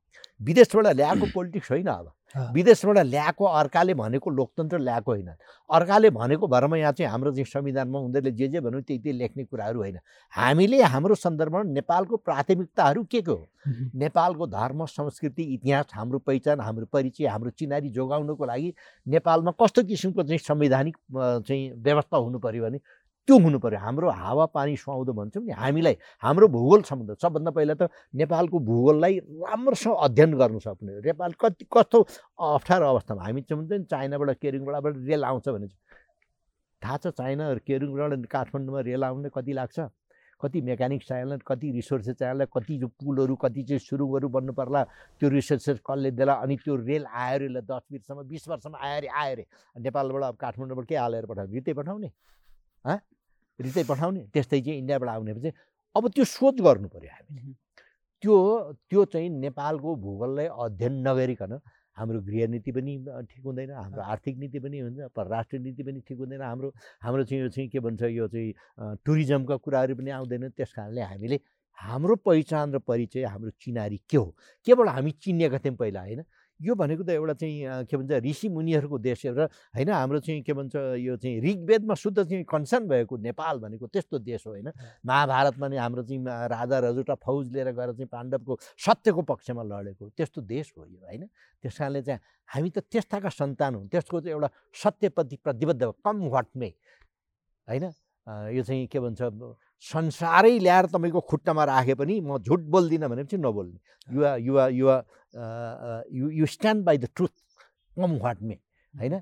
S2: विदेशबाट ल्याएको पोलिटिक्स होइन अब। विदेशबाट ल्याएको अर्काले भनेको लोकतन्त्र ल्याएको होइन। अर्काले भनेको भरमा यहाँ चाहिँ हाम्रो चाहिँ संविधानमा उनीहरूले जे जे भनौँ त्यही त्यही लेख्ने कुराहरू होइन। हामीले हाम्रो सन्दर्भमा नेपालको प्राथमिकताहरू के के हो? नेपालको धर्म संस्कृति इतिहास हाम्रो पहिचान हाम्रो परिचय हाम्रो चिनारी जोगाउनको लागि नेपालमा कस्तो किसिमको चाहिँ संवैधानिक चाहिँ व्यवस्था हुनु पऱ्यो भने त्यो हुनु पऱ्यो हाम्रो हावापानी सुहाउँदो भन्छौँ नि हामीलाई हाम्रो भूगोल सम्बन्ध सबभन्दा पहिला त नेपालको भूगोललाई राम्रोसँग अध्ययन गर्नु सक्ने नेपाल कति कस्तो अप्ठ्यारो अवस्थामा? हामी चाहिँ हुन्छ नि चाइनाबाट केरिङबाट रेल आउँछ भने थाहा छ चाइना केरिङबाट काठमाडौँमा रेल आउन कति लाग्छ? कति मेकानिक चाहिएला कति रिसोर्सेस चाहिएला कति जो पुलहरू कति चाहिँ सुरुङहरू बन्नु पर्ला त्यो रिसोर्सेस कसले देला? अनि त्यो रेल आयो अरे दस बिससम्म बिस वर्षमा आयो अरे आयो अरे नेपालबाट अब काठमाडौँबाट के हालेर पठाउने? रित्तै पठाउने। हाँ? रित्तै पठाउने त्यस्तै चाहिँ इन्डियाबाट आउने चाहिँ अब त्यो सोच गर्नु पऱ्यो हामीले। त्यो त्यो चाहिँ नेपालको भूगोललाई अध्ययन नगरिकन हाम्रो गृहनीति पनि ठिक हुँदैन हाम्रो आर्थिक नीति पनि हुन्छ परराष्ट्र नीति पनि ठिक हुँदैन हाम्रो हाम्रो चाहिँ यो चाहिँ के भन्छ यो चाहिँ टुरिज्मका कुराहरू पनि आउँदैन त्यस कारणले हामीले हाम्रो पहिचान र परिचय हाम्रो चिनारी के हो? केवल हामी चिनिएका थियौँ पहिला होइन? यो भनेको त एउटा चाहिँ के भन्छ ऋषि मुनिहरूको देश र होइन हाम्रो चाहिँ के भन्छ यो चाहिँ ऋग्वेदमा शुद्ध चाहिँ कन्सर्न भएको नेपाल भनेको त्यस्तो देश हो होइन। महाभारतमा नै हाम्रो चाहिँ राजा रजुटा फौज लिएर गएर चाहिँ पाण्डवको सत्यको पक्षमा लडेको त्यस्तो देश हो यो होइन। त्यस कारणले चाहिँ हामी त त्यस्ताका सन्तान हौँ त्यसको चाहिँ एउटा सत्यप्रति प्रतिबद्ध कम वाटमे होइन। यो चाहिँ के भन्छ संसारै ल्याएर तपाईँको खुट्टामा राखे पनि म झुट बोल्दिनँ भने चाहिँ नबोल्ने। युवा युवा युवा you you stand by the truth come what may होइन?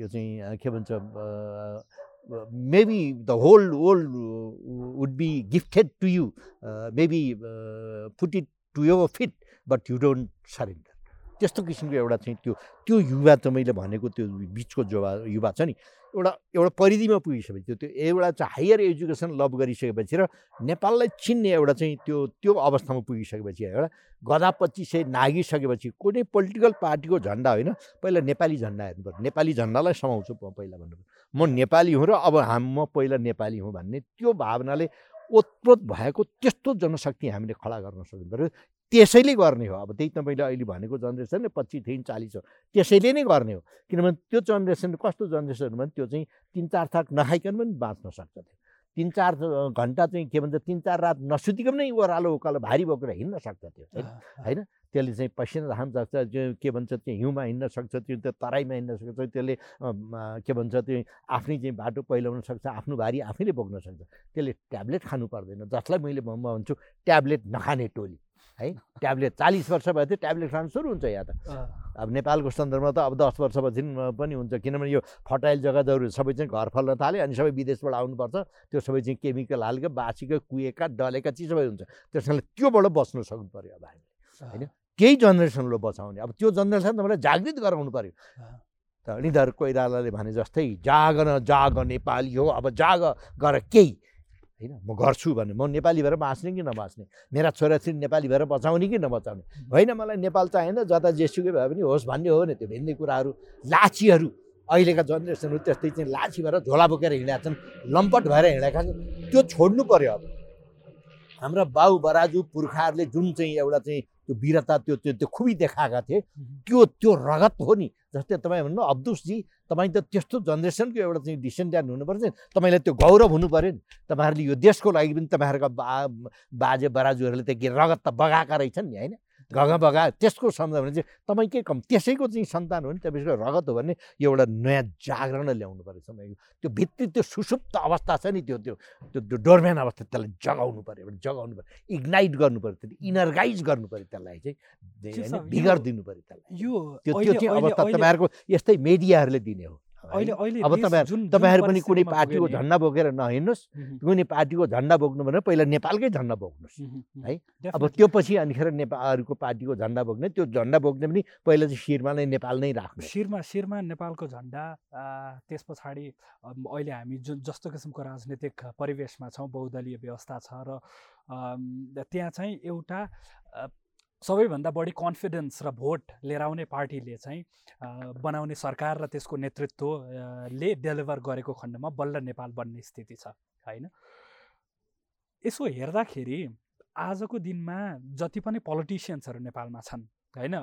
S2: यो चाहिँ के भन्छ maybe the whole world would be gifted to you maybe put it to your feet but you don't surrender त्यस्तो किसिमको एउटा चाहिँ त्यो त्यो युवा त मैले भनेको त्यो बिचको युवा युवा छ नि एउटा एउटा परिधिमा पुगिसकेपछि त्यो एउटा चाहिँ हायर एजुकेसन लभ गरिसकेपछि र नेपाललाई चिन्ने एउटा चाहिँ त्यो त्यो अवस्थामा पुगिसकेपछि एउटा गधा सय नागिसकेपछि कुनै पोलिटिकल पार्टीको झन्डा होइन पहिला नेपाली झन्डा हेर्नुपर्छ नेपाली झन्डालाई समाउँछु म पहिला भन्नु म नेपाली हुँ र अब हाम म पहिला नेपाली हुँ भन्ने त्यो भावनाले ओतप्रोत भएको त्यस्तो जनशक्ति हामीले खडा गर्न सक्नु पऱ्यो त्यसैले गर्ने हो। अब त्यही तपाईँले अहिले भनेको जेनेरेसन पच्चिसदेखि चालिस हो। त्यसैले नै गर्ने हो। किनभने त्यो जेनेरेसन कस्तो जेनेरेसन भने त्यो चाहिँ तिन चार थाक नखाइकन पनि बाँच्न सक्छ त्यो। तिन चार घन्टा चाहिँ के भन्छ तिन चार रात नसुतिकन नै ओह्रालो उकालो भारी बोकेर हिँड्न सक्छ त्यो होइन? त्यसले चाहिँ पसिना हाल्न सक्छ त्यो के भन्छ त्यो हिउँमा हिँड्न सक्छ त्यो त्यो तराईमा हिँड्न सक्छ त्यसले के भन्छ त्यो आफ्नै चाहिँ बाटो पहिलाउन सक्छ आफ्नो भारी आफैले बोक्न सक्छ। त्यसले ट्याब्लेट खानु पर्दैन जसलाई मैले म भन्छु ट्याब्लेट नखाने टोली। है? ट्याब्लेट चालिस वर्ष भयो ट्याब्लेट खानु सुरु हुन्छ यहाँ त। अब नेपालको सन्दर्भमा त अब दस वर्षपछि पनि हुन्छ किनभने यो फर्टाइल जग्गाहरू सबै चाहिँ घर फल्न थाल्यो अनि सबै विदेशबाट आउनुपर्छ। त्यो सबै चाहिँ केमिकल हालेको बासीको कुहेका डलेका चिज सबै हुन्छ। त्यस कारणले त्योबाट बस्नु सक्नु पऱ्यो अब हामीले होइन? केही जेनेरेसनलाई बचाउने। अब त्यो जेनेरेसन तपाईँलाई जागृत गराउनु पऱ्यो त निधर कोइरालाले भने जस्तै जाग न जाग नेपाली हो अब जाग गर केही। होइन म गर्छु भने म नेपाली भएर बाँच्ने कि नबाँच्ने? मेरा छोराछोरी नेपाली भएर बचाउने कि नबचाउने? होइन मलाई नेपाल चाहिएन जता जेसुकै भए पनि होस् भन्ने हो नि त्यो भिन्दै कुराहरू लाछीहरू अहिलेका जेनेरेसनहरू त्यस्तै चाहिँ लाछी भएर झोला बोकेर हिँडेका छन् लम्पट भएर हिँडेका छन्। त्यो छोड्नु पऱ्यो अब। हाम्रा बाउ बराजु पुर्खाहरूले जुन चाहिँ एउटा चाहिँ त्यो वीरता त्यो त्यो त्यो खुबी देखाएका थिए। त्यो त्यो रगत हो नि जस्तै तपाईँ भन्नु अब्दुसजी तपाईँ त त्यस्तो जेनेरेसनको एउटा चाहिँ डिसेन्ड्यान्ट हुनुपर्छ नि। तपाईँलाई त्यो गौरव हुनु पऱ्यो नि। तपाईँहरूले यो देशको लागि पनि तपाईँहरूका बा बाजे बराजुहरूले त रगत त बगाएका रहेछन् नि होइन? घगा बगा त्यसको सम्झाउ भने चाहिँ तपाईँकै कम त्यसैको चाहिँ सन्तान हो नि तपाईँको रगत हो भने एउटा नयाँ जागरण ल्याउनु पऱ्यो तपाईँको त्यो भित्री त्यो सुसुप्त अवस्था छ नि त्यो त्यो त्यो डोरम्यान अवस्था त्यसलाई जगाउनु पऱ्यो एउटा जगाउनु पऱ्यो इग्नाइट गर्नु पऱ्यो त्यसले इनर्गाइज गर्नु पऱ्यो त्यसलाई चाहिँ भिगर दिनु पऱ्यो त्यसलाई। यो त्यो त्यो चाहिँ अवस्था तपाईँहरूको यस्तै मिडियाहरूले दिने हो। अहिले अहिले अब तपाईँ तपाईँहरू पनि कुनै पार्टीको झन्डा बोकेर नहिँड्नुहोस्। कुनै पार्टीको झन्डा बोक्नु भने पहिला नेपालकै झन्डा बोक्नुहोस् है? अब त्यो पछि अनिखेर नेपालहरूको पार्टीको झन्डा बोक्ने त्यो झन्डा बोक्ने पनि पहिला चाहिँ शिरमा नै नेपाल नै राख्नु।
S1: शिरमा शिरमा नेपालको झन्डा त्यस पछाडि अहिले हामी जुन जस्तो किसिमको राजनीतिक परिवेशमा छौँ बहुदलीय व्यवस्था छ र त्यहाँ चाहिँ एउटा सबैभन्दा बढी कन्फिडेन्स र भोट लिएर आउने पार्टीले चाहिँ बनाउने सरकार र त्यसको नेतृत्वले डेलिभर गरेको खण्डमा बल्ल नेपाल बन्ने स्थिति छ होइन? यसो हेर्दाखेरि आजको दिनमा जति पनि पोलिटिसियन्सहरू नेपालमा छन् होइन?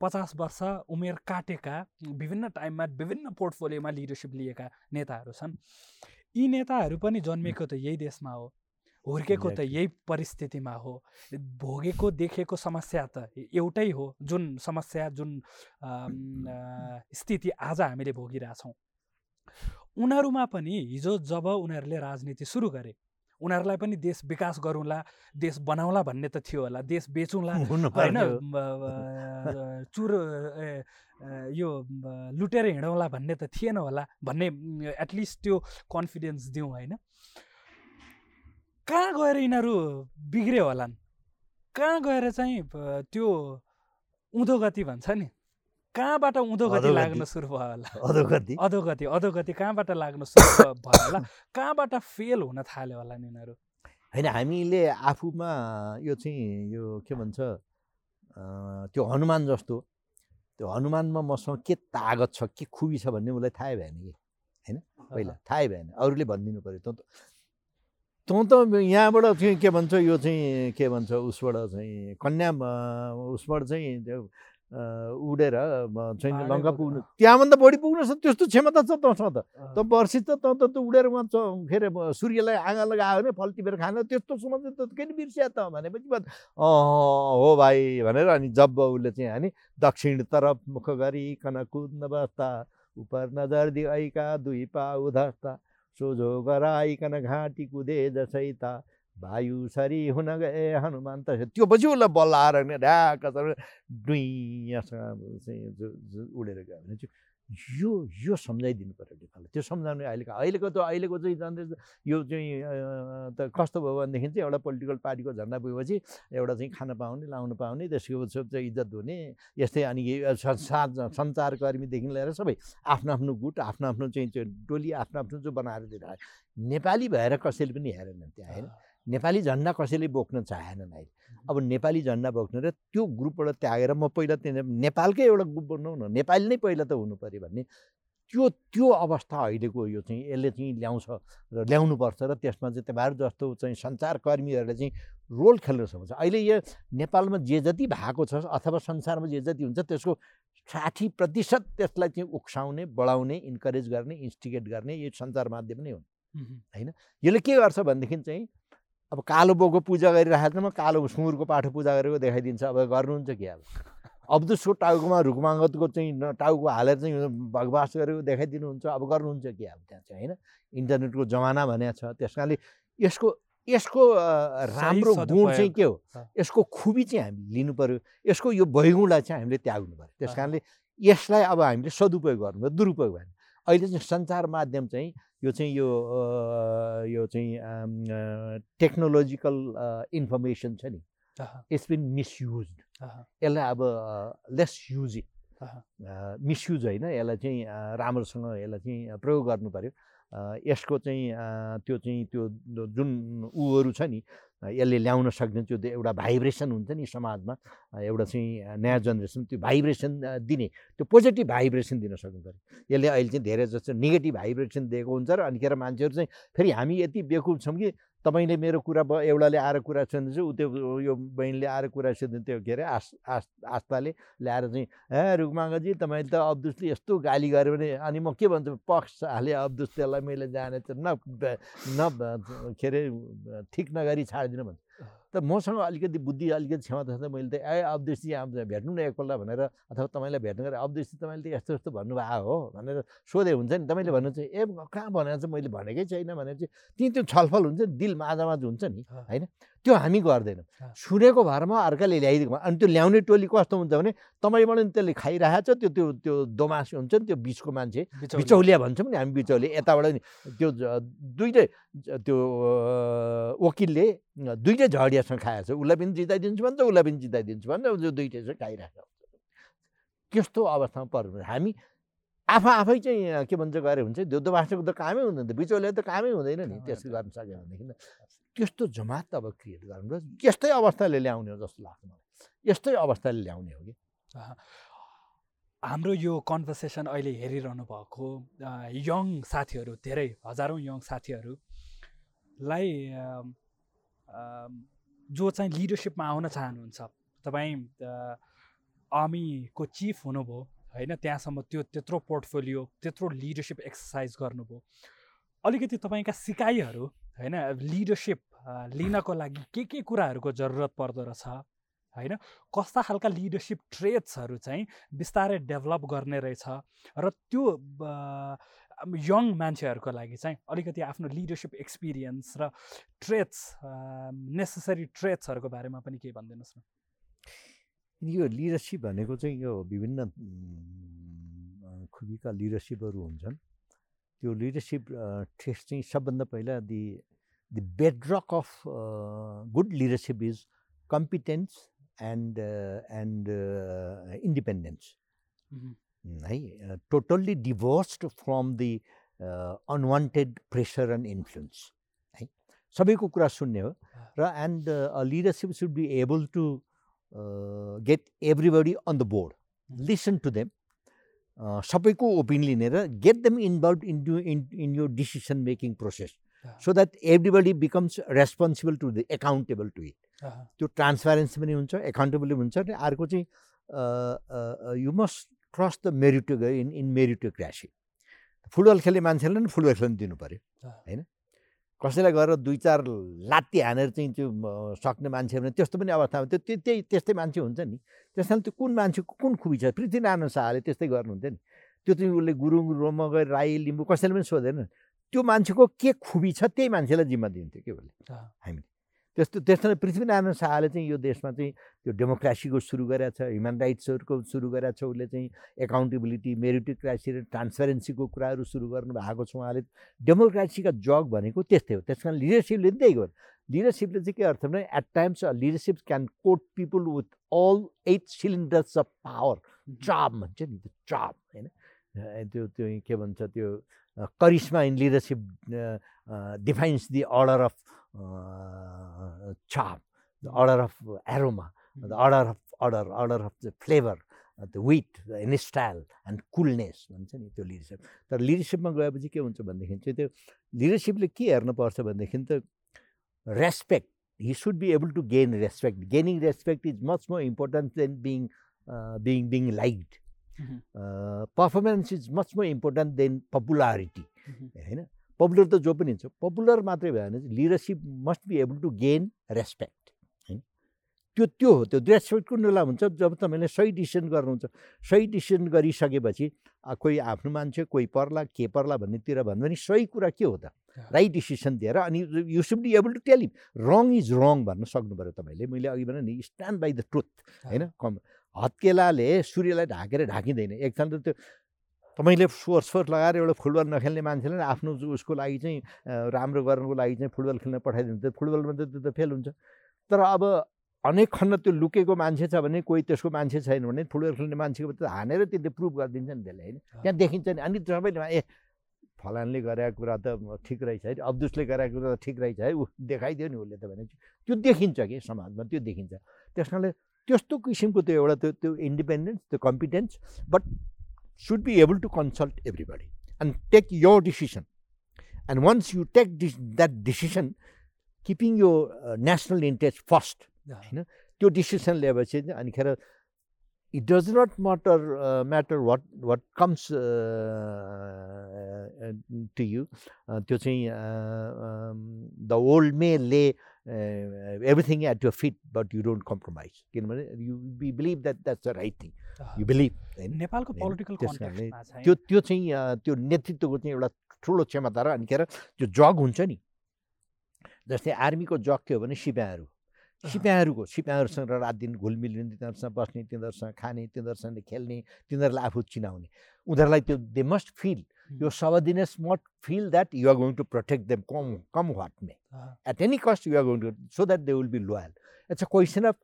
S1: पचास वर्ष उमेर काटेका विभिन्न टाइममा विभिन्न पोर्टफोलियोमा लिडरसिप लिएका नेताहरू छन्। यी नेताहरू पनि जन्मेको त यही देशमा हो। हुर्केको त यही परिस्थितिमा हो। भोगेको देखेको समस्या त एउटै हो जुन समस्या जुन स्थिति आज हामीले भोगिरहेछौँ। उनीहरूमा पनि हिजो जब उनीहरूले राजनीति सुरु गरे उनीहरूलाई पनि देश विकास गरौँला देश बनाउला भन्ने त थियो होला देश बेचौँला होइन चुर यो लुटेर हिँडौँला भन्ने त थिएन होला भन्ने एटलिस्ट त्यो कन्फिडेन्स दिउँ होइन। कहाँ गएर यिनीहरू बिग्रियो होलान् कहाँ गएर चाहिँ त्यो उँधो गति भन्छ नि? कहाँबाट उँधो गति लाग्न सुरु भयो होला?
S2: अधोगति।
S1: अधोगति अधोगति कहाँबाट लाग्न सुरु भयो होला? कहाँबाट फेल हुन थाल्यो होला नि यिनीहरू?
S2: होइन हामीले आफूमा यो चाहिँ यो के भन्छ त्यो हनुमान जस्तो त्यो हनुमानमा मसँग के तागत छ के खुबी छ भन्ने उसलाई थाहै भएन कि। होइन? पहिला थाहै भएन। अरूले भनिदिनु पऱ्यो त तँ यहाँबाट चाहिँ के भन्छ यो चाहिँ के भन्छ उसबाट चाहिँ कन्या उसबाट चाहिँ त्यो उडेर चाहिँ लङ्का पुग्नु त्यहाँभन्दा बढी पुग्नु छ त्यस्तो क्षमता छ तँसँग त। त वर्षी त तँ त उडेर उहाँ के अरे सूर्यलाई आँगा लगायो भने फल टिपेर खान त्यस्तो समझ त किन बिर्सिया त भनेपछि हो भाइ भनेर अनि जब उसले चाहिँ हानि दक्षिण तरफ मुख गरी कन कुद्न बस्दा उप नजर दिएका दुई पाउ धस्ता सोझो गराइकन घाँटी कुदे जसै त वायु सरी हुन गए हनुमान त त्यो पछि उसलाई बल्ल आएर ढ्याक डुइँसँग उडेर गयो भने चाहिँ यो यो सम्झाइदिनु पऱ्यो नेपाललाई त्यो सम्झाउने अहिलेको अहिलेको त अहिलेको चाहिँ जान्दै यो चाहिँ त कस्तो भयो भनेदेखि चाहिँ एउटा पोलिटिकल पार्टीको झन्डा पुगेपछि एउटा चाहिँ खान पाउने लाउनु पाउने त्यसको चाहिँ इज्जत हुने यस्तै अनि सञ्चारकर्मीदेखि लिएर सबै आफ्नो आफ्नो गुट आफ्नो आफ्नो चाहिँ टोली आफ्नो आफ्नो जो बनाएर दिइरहेको नेपाली भएर कसैले पनि हेरेन त्यहाँ होइन नेपाली झन्डा कसैले बोक्न चाहेनन् अहिले अब नेपाली झन्डा बोक्नु र त्यो ग्रुपबाट त्यागेर म पहिला त्यहाँ नेपालकै एउटा ग्रुप बनाउँ न नेपाली नै पहिला त हुनु पऱ्यो भन्ने। त्यो त्यो अवस्था अहिलेको यो चाहिँ यसले चाहिँ ल्याउँछ र ल्याउनुपर्छ र त्यसमा चाहिँ तपाईँहरू जस्तो चाहिँ सञ्चारकर्मीहरूले चाहिँ रोल खेल्न सक्छ अहिले यो नेपालमा जे जति भएको छ अथवा संसारमा जे जति हुन्छ त्यसको साठी प्रतिशत त्यसलाई चाहिँ उक्साउने बढाउने इन्करेज गर्ने इन्स्टिगेट गर्ने यो सञ्चार माध्यम नै हुन्। होइन? यसले के गर्छ भनेदेखि चाहिँ अब कालो बोको पूजा गरिरहेको म कालो सुँगुरको पाठो पूजा गरेको देखाइदिन्छ। अब गर्नुहुन्छ कि अब? अब्दुसको टाउकोमा रुखमाङ्गतको चाहिँ टाउको हालेर चाहिँ भगवास गरेको देखाइदिनुहुन्छ। अब गर्नुहुन्छ कि अब त्यहाँ चाहिँ होइन? इन्टरनेटको जमाना भने छ। त्यस कारणले यसको यसको राम्रो गुण चाहिँ के हो? यसको खुबी चाहिँ हामीले लिनु पऱ्यो यसको यो भइगुणलाई चाहिँ हामीले त्याग्नु पऱ्यो त्यस कारणले यसलाई अब हामीले सदुपयोग गर्नु दुरुपयोग भएन। अहिले चाहिँ सञ्चार माध्यम चाहिँ यो चाहिँ यो यो चाहिँ टेक्नोलोजिकल इन्फर्मेसन छ नि। इट्स बिन मिसयुज यसलाई अब लेस युज इट। मिसयुज होइन यसलाई चाहिँ राम्रोसँग यसलाई चाहिँ प्रयोग गर्नु पऱ्यो यसको चाहिँ त्यो चाहिँ त्यो जुन ऊहरू छ नि यसले ल्याउन सक्ने त्यो एउटा भाइब्रेसन हुन्छ नि समाजमा। एउटा चाहिँ नयाँ जेनेरेसन त्यो भाइब्रेसन दिने त्यो पोजिटिभ भाइब्रेसन दिन सक्नु पऱ्यो यसले अहिले चाहिँ धेरै जस्तो नेगेटिभ भाइब्रेसन दिएको हुन्छ र अनिखेर मान्छेहरू चाहिँ फेरि हामी यति बेकुब छौँ कि तपाईँले मेरो कुरा एउटाले आएर कुरा सुन्दैछ ऊ त्यो यो बहिनीले आएर कुरा सुन्दै त्यो के अरे आस आस आस्थाले ल्याएर चाहिँ ए रुकमाङ्गजी तपाईँले त अब्दुसले यस्तो गाली गऱ्यो भने अनि म के भन्छु? पक्ष हालेँ अब्दुस त्यसलाई मैले जाने त न न के अरे ठिक नगरी छाडिदिनु भन्छु। त मसँग अलिकति बुद्धि अलिकति क्षमता छ त मैले त ए अब्दुसजी आउँछ भेट्नु न एकपल्ट भनेर अथवा तपाईँलाई भेट्नु गरेर अब्दुसजी तपाईँले त यस्तो यस्तो भन्नुभएको हो भनेर सोधे हुन्छ नि। तपाईँले भन्नु चाहिँ ए कहाँ भनेर चाहिँ मैले भनेकै छैन भनेर चाहिँ ती त्यो छलफल हुन्छ नि दिल माझामाझ हुन्छ नि। होइन? त्यो हामी गर्दैनौँ। सुनेको भरमा अर्काले ल्याइदिएको अनि त्यो ल्याउने टोली कस्तो हुन्छ भने तपाईँबाट नि त्यसले खाइरहेको छ त्यो त्यो त्यो दोमास हुन्छ नि त्यो बिचको मान्छे
S1: बिचौलिया।
S2: भन्छौँ नि हामी बिचौलिया यताबाट नि त्यो दुइटै त्यो वकिलले दुइटै झडियासँग खाएको छ उसलाई पनि जिताइदिन्छु भन्छ उसलाई पनि जिताइदिन्छु भन्छ त्यो दुइटै चाहिँ खाइरहेको हुन्छ त्यस्तो अवस्थामा पर्नु हामी आफै आफै चाहिँ के भन्छ गरे हुन्छ त्यो दोबासको त कामै हुँदैन त बिचौलिया त कामै हुँदैन नि
S1: कामै
S2: त्यसो
S1: हुँदैन।
S2: गर्न सक्यो भनेदेखि त त्यस्तो जमात अब क्रिएट गर्नु र यस्तै अवस्थाले ल्याउने हो जस्तो लाग्छ मलाई। यस्तै अवस्थाले ल्याउने हो कि।
S1: हाम्रो यो कन्भर्सेसन अहिले हेरिरहनु भएको यङ साथीहरू धेरै हजारौँ यङ साथीहरूलाई जो चाहिँ लिडरसिपमा आउन चाहनुहुन्छ तपाईँ आर्मीको चिफ हुनुभयो होइन त्यहाँसम्म त्यो त्यत्रो पोर्टफोलियो त्यत्रो लिडरसिप एक्सर्साइज गर्नुभयो। अलिकति तपाईँका सिकाइहरू होइन लिडरसिप लिनको लागि के के कुराहरूको जरुरत पर्दो रहेछ होइन? कस्ता खालका लिडरसिप ट्रेट्सहरू चाहिँ बिस्तारै डेभलप गर्ने रहेछ र त्यो यङ मान्छेहरूको लागि चाहिँ अलिकति आफ्नो लिडरसिप एक्सपिरियन्स र ट्रेट्स नेसेसरी ट्रेट्सहरूको बारेमा पनि केही भनिदिनुहोस् न।
S2: यो लिडरसिप भनेको चाहिँ यो विभिन्न खुबीका लिडरसिपहरू हुन्छन्। त्यो लिडरसिप ट्रेस्ट चाहिँ सबभन्दा पहिला the the bedrock of good leadership is competence and and independence
S1: मह्म,
S2: है? Totally divorced from the unwanted pressure and influence है? सबैको कुरा सुन्ने हो। र and leadership should be able to get everybody on the board listen to them सबैको opinion लिने र get them involve in in in यो decision making process so that everybody becomes responsible to the accountable to it. त्यो transparency पनि हुन्छ accountable हुन्छ र अर्को चाहिँ you must trust the merit in in meritocracy football खेल्ने मान्छेलाई नि फुटबल खेल्न दिनु पऱ्यो। होइन? कसैलाई गएर दुई चार लात्ती हानेर चाहिँ त्यो सक्ने मान्छे भने त्यस्तो पनि अवस्थामा त्यो त्यो त्यही त्यस्तै मान्छे हुन्छ नि। त्यस कारण त्यो कुन मान्छेको कुन खुबी छ? पृथ्वीनारायण शाहले त्यस्तै गर्नुहुन्थ्यो नि। त्यो चाहिँ उसले गुरुङ रोम गएर राई लिम्बू कसैले पनि सोधेन। त्यो मान्छेको के खुबी छ त्यही मान्छेलाई जिम्मा दिन्थ्यो के उसले? हामीले। त्यस्तो त्यस्तो पृथ्वीनारायण शाहले चाहिँ यो देशमा चाहिँ त्यो डेमोक्रेसीको सुरु गरेको छ ह्युमन राइट्सहरूको सुरु गरेको छ उसले चाहिँ एकाउन्टेबिलिटी मेरिटोक्रासी र ट्रान्सपेरेन्सीको कुराहरू सुरु गर्नु भएको छ उहाँले। डेमोक्रेसीका जग भनेको त्यस्तै हो त्यस कारण लिडरसिपले पनि त्यही गर्यो लिडरसिपले चाहिँ के अर्थ भने at times leadership can coat people with all eight cylinders of power चाप भन्छ नि त्यो चाप होइन? त्यो त्यो के भन्छ त्यो charisma in leadership defines the order of चाप the order of aroma the order of order order of the flavour the wit the style and coolness भन्छ नि त्यो लिडरसिप। तर लिडरसिपमा गएपछि के हुन्छ भनेदेखि चाहिँ त्यो लिडरसिपले के हेर्नुपर्छ भनेदेखि त respect he should be able to gain respect gaining respect is much more important than being being being liked performance is much more important than popularity होइन पपुलर त जो पनि हुन्छ पपुलर मात्रै भएन leadership must be able to gain respect होइन त्यो त्यो हो त्यो रेस्पेक्ट कुन बेला हुन्छ जब तपाईँले सही डिसिसन गर्नुहुन्छ। सही डिसिसन गरिसकेपछि कोही आफ्नो मान्छे कोही पर्ला के पर्ला भन्नेतिर भन्यो भने सही कुरा के हो त। राइट डिसिसन दिएर अनि you should be able to tell wrong is wrong भन्न सक्नु पऱ्यो तपाईँले। मैले अघि भने नि स्ट्यान्ड बाई द ट्रुथ होइन कम हत्केलाले सूर्यलाई ढाकेर ढाकिँदैन। एकछिन त त्यो तपाईँले सोर्स फोर्स लगाएर एउटा फुटबल नखेल्ने मान्छेले नि आफ्नो उसको लागि चाहिँ राम्रो गर्नुको लागि चाहिँ फुटबल खेल्न पठाइदिनु त फुटबलमा त त्यो त फेल हुन्छ। तर अब अनेक खण्ड त्यो लुकेको मान्छे छ भने कोही त्यसको मान्छे छैन भने फुटबल खेल्ने मान्छेको त हानेर त्यसले प्रुभ गरिदिन्छ नि त्यसले होइन? त्यहाँ देखिन्छ नि। अनि सबैले ए फलानले गरेको कुरा त ठिक रहेछ है अब्दुसले गरेको कुरा त ठिक रहेछ है ऊ देखाइदियो नि उसले त भने त्यो देखिन्छ कि समाजमा त्यो देखिन्छ। त्यस कारणले त्यस्तो किसिमको त्यो एउटा त्यो त्यो इन्डिपेन्डेन्स त्यो competence but should be able to consult everybody and take your decision and once you take this that decision keeping यो नेसनल इन्ट्रेस्ट फर्स्ट होइन त्यो डिसिसन लिएपछि चाहिँ अनिखेर it does not matter matter what what comes to you त्यो चाहिँ the old may lay everything at your feet but you don't compromise किनभने you be believe that that's the right thing you believe
S1: होइन नेपालको political
S2: त्यो त्यो चाहिँ त्यो नेतृत्वको चाहिँ एउटा ठुलो क्षमता र अनिखेर त्यो जग हुन्छ नि। जस्तै आर्मीको जग के हो भने सिपाहीहरू। सिपाहीहरूको सिपाहीहरूसँग रात दिन घुलमिल तिनीहरूसँग बस्ने तिनीहरूसँग खाने तिनीहरूसँग खेल्ने तिनीहरूलाई आफू चिनाउने। उनीहरूलाई त्यो they must feel your subordinates must feel that you are going to protect them come come what may at any cost you are going to so that they will be loyal it's a question of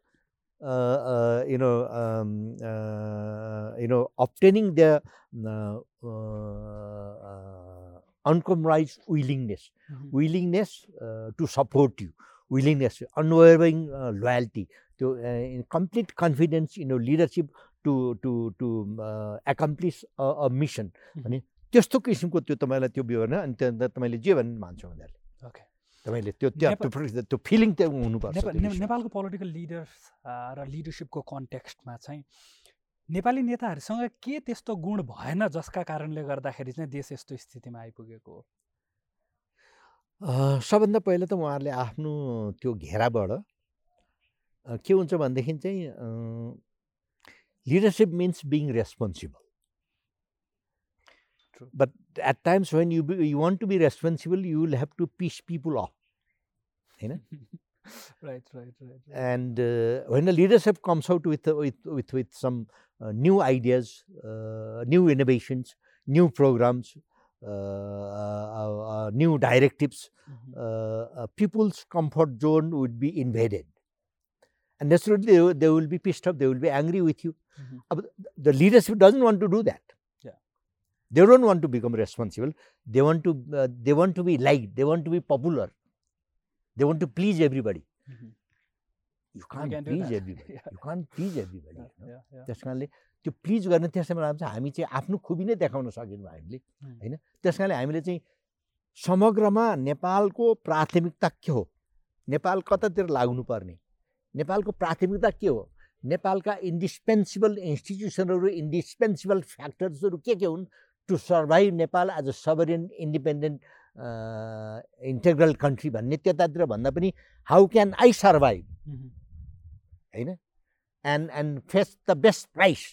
S2: uh, you know, obtaining their uh, uh, uncompromised willingness, mm-hmm. Willingness. Willingness unwavering loyalty त्यो complete confidence in leadership to to to accomplish a mission भने त्यस्तो किसिमको त्यो तपाईँलाई त्यो विवरण अनि त्यहाँ तपाईँले जे भन्नु मान्छ उनीहरूले। ओके तपाईँले त्यो त्यो त्यो फिलिङ त्यो हुनुपर्छ
S1: नेपालको पोलिटिकल लिडर्स र लिडरसिपको कन्टेक्स्टमा चाहिँ नेपाली नेताहरूसँग के त्यस्तो गुण भएन जसका कारणले गर्दाखेरि चाहिँ देश यस्तो स्थितिमा आइपुगेको हो?
S2: सबभन्दा पहिला त उहाँहरूले आफ्नो त्यो घेराबाट के हुन्छ भनेदेखि चाहिँ leadership means being responsible but at times when you you want to be responsible you will have to piss people off होइन and when the leadership comes out with with with with some new ideas new innovations new programs new Uh, uh, uh, new directives, mm-hmm. people's comfort zone would be invaded. And naturally, they, they, will be pissed off, they will be angry with you. Mm-hmm. The leadership doesn't want to do that. They don't want to become responsible. They want to. they want to be liked. They want to be popular. They want to please everybody. Mm-hmm. You can't, can please everybody. yeah. you can't please everybody. You not please. That's त्यो please गर्ने त्यसैमा चाहिँ हामी चाहिँ आफ्नो खुबी नै देखाउन सकेनौँ हामीले होइन? त्यस कारणले हामीले चाहिँ समग्रमा नेपालको प्राथमिकता के हो? नेपाल कतातिर लाग्नुपर्ने? नेपालको प्राथमिकता के हो? नेपालका इन्डिस्पेन्सिबल इन्स्टिट्युसनहरू इन्डिस्पेन्सिबल फ्याक्टर्सहरू के के हुन् to survive Nepal as a sovereign independent integral country भन्ने त्यतातिर भन्दा पनि हाउ क्यान आई सर्भाइभ होइन? And and face the best price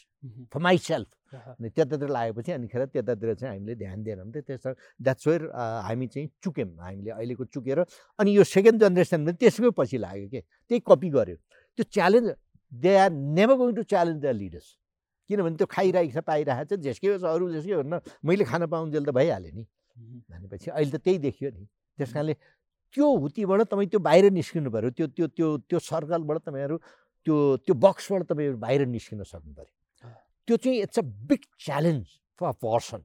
S2: for myself अनि त्यतातिर लागेपछि अनिखेर त्यतातिर चाहिँ हामीले ध्यान दिएनौँ त त्यस द्याट्स वेयर हामी चाहिँ चुक्यौँ। हामीले अहिलेको चुकेर अनि यो सेकेन्ड जेनेरेसन पनि त्यसकै पछि लाग्यो कि? त्यही कपी गऱ्यो त्यो challenge they are never going to challenge the leaders किनभने त्यो खाइरहेको छ पाइरहेको छ जेसकै छ अरू जेसकै भन्नु मैले खान पाउन्जेल त भइहाल्यो नि। भनेपछि अहिले त त्यही देखियो नि। त्यस कारणले त्यो हुतीबाट तपाईँ त्यो बाहिर निस्किनु पऱ्यो त्यो त्यो त्यो त्यो सर्कलबाट तपाईँहरू त्यो त्यो बक्सबाट तपाईँहरू बाहिर निस्किन सक्नु पऱ्यो त्यो चाहिँ it's a big challenge for person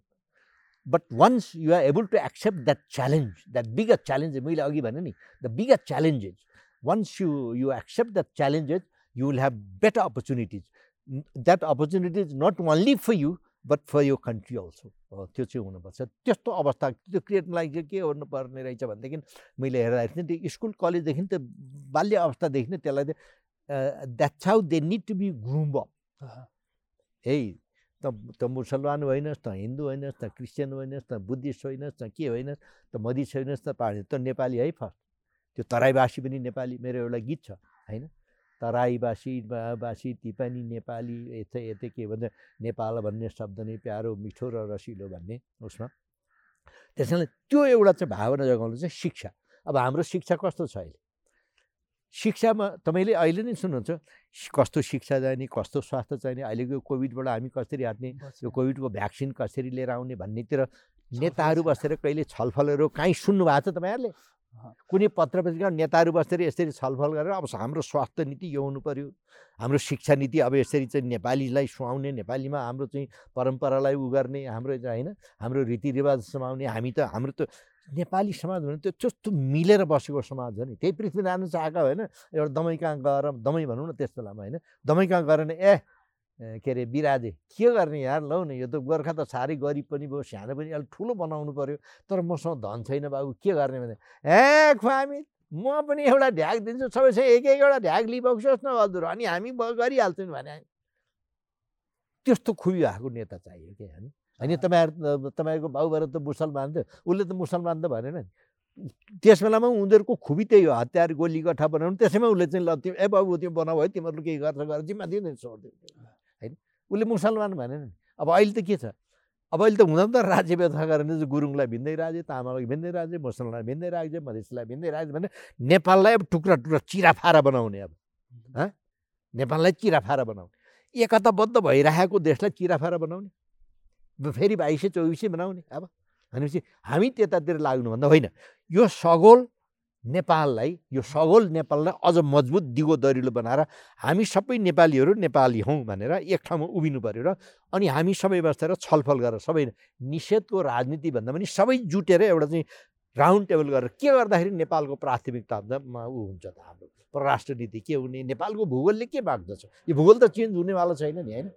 S2: but once you are able to accept that challenge that big challenge मैले अघि भने नि the big challenges once you you accept that challenges you will have better opportunities that opportunities not only for you but for your country also त्यो चाहिँ हुनुपर्छ। त्यस्तो अवस्था त्यो क्रिएटको लागि के गर्नुपर्ने रहेछ भनेदेखि मैले हेर्दाखेरि त्यो स्कुल कलेजदेखि त बाल्य अवस्थादेखि नै त्यसलाई that's how they need to be groom up है त त मुसलमान होइनस् त हिन्दू होइनस् त क्रिस्चियन होइनस् त बुद्धिस्ट होइनस् त के होइनस् त मधिस होइनस् त पहाडी त नेपाली है फर्स्ट त्यो तराईवासी पनि नेपाली मेरो एउटा गीत छ होइन तराईवासी बासी ती पनि नेपाली यतै यतै के भन्छ नेपाल भन्ने शब्द नै प्यारो मिठो र रसिलो भन्ने उसमा त्यसैले त्यो एउटा चाहिँ भावना जगाउनु चाहिँ शिक्षा अब हाम्रो शिक्षा कस्तो छ अहिले शिक्षामा तपाईँले अहिले नै सुन्नुहुन्छ कस्तो शिक्षा चाहिने कस्तो स्वास्थ्य चाहिने अहिलेको कोभिडबाट हामी कसरी हट्ने यो कोभिडको भ्याक्सिन कसरी लिएर आउने भन्नेतिर नेताहरू बसेर कहिले छलफलहरू काहीँ सुन्नु भएको छ तपाईँहरूले? कुनै पत्र पत्रिका नेताहरू बसेर यसरी छलफल गरेर अब हाम्रो स्वास्थ्य नीति यो हुनु पऱ्यो हाम्रो शिक्षा नीति अब यसरी चाहिँ नेपालीलाई सुहाउने नेपालीमा हाम्रो चाहिँ परम्परालाई उ गर्ने हाम्रो होइन हाम्रो रीतिरिवाज समाउने हामी त हाम्रो त नेपाली समाज भने त्यो त्यस्तो मिलेर बसेको समाज हो नि। त्यही पृथ्वीनारायण चाहेका होइन एउटा दमै कहाँ गएर दमै भनौँ न त्यस बेलामा होइन। दमै कहाँ गएर नि ए के अरे बिराजे के गर्ने यार? लौ न यो त गोर्खा त साह्रै गरिब पनि भयो सानो पनि अलिक ठुलो बनाउनु पऱ्यो तर मसँग धन छैन बाबु के गर्ने भने? ए खुवामी म पनि एउटा ढ्याक दिन्छु सबैसँग एक एकवटा ढ्याक लिइबक्नुहोस् न हजुर अनि हामी गरिहाल्छौँ भने त्यस्तो खुबी भएको नेता चाहियो क्या होइन होइन तपाईँहरू तपाईँको बाबुबाबु त मुसलमान थियो उसले त मुसलमान त भनेन नि। त्यस बेलामा उनीहरूको खुबी त्यही हो हतियार गोली गठा बनाउनु त्यसैमा उसले चाहिँ ल ए बाबु त्यो बनाऊ है तिमीहरू केही गर्छ गरेर जिम्मा दिँदैन छोडिदियो होइन उसले मुसलमान भनेन नि। अब अहिले त के छ? अब अहिले त हुँदा त राज्य व्यवस्था गरेर चाहिँ गुरुङलाई भिन्दै राज्य तामाङलाई भिन्दै राज्य मुसलमानलाई भिन्दै राज्य मधेसलाई भिन्दै राज्य भने नेपाललाई अब टुक्रा टुक्रा चिराफारा बनाउने अब। नेपाललाई चिराफारा बनाउने। एकताबद्ध भइरहेको देशलाई चिराफारा बनाउने। फेरि बाइसै चौबिसै बनाउने अब। भनेपछि हामी त्यतातिर लाग्नुभन्दा होइन यो सगोल नेपाललाई यो सगोल नेपाललाई अझ मजबुत दिगो दरिलो बनाएर हामी सबै नेपालीहरू नेपाली हौँ भनेर एक ठाउँमा उभिनु पऱ्यो र अनि हामी सबै बसेर छलफल गरेर सबै निषेधको राजनीति भन्दा पनि सबै जुटेर एउटा चाहिँ राउन्ड टेबल गरेर के गर्दाखेरि नेपालको प्राथमिकतामा ऊ हुन्छ त हाम्रो परराष्ट्र नीति के हुने नेपालको भूगोलले के माग्दछ? यो भूगोल त चेन्ज हुनेवाला छैन नि होइन?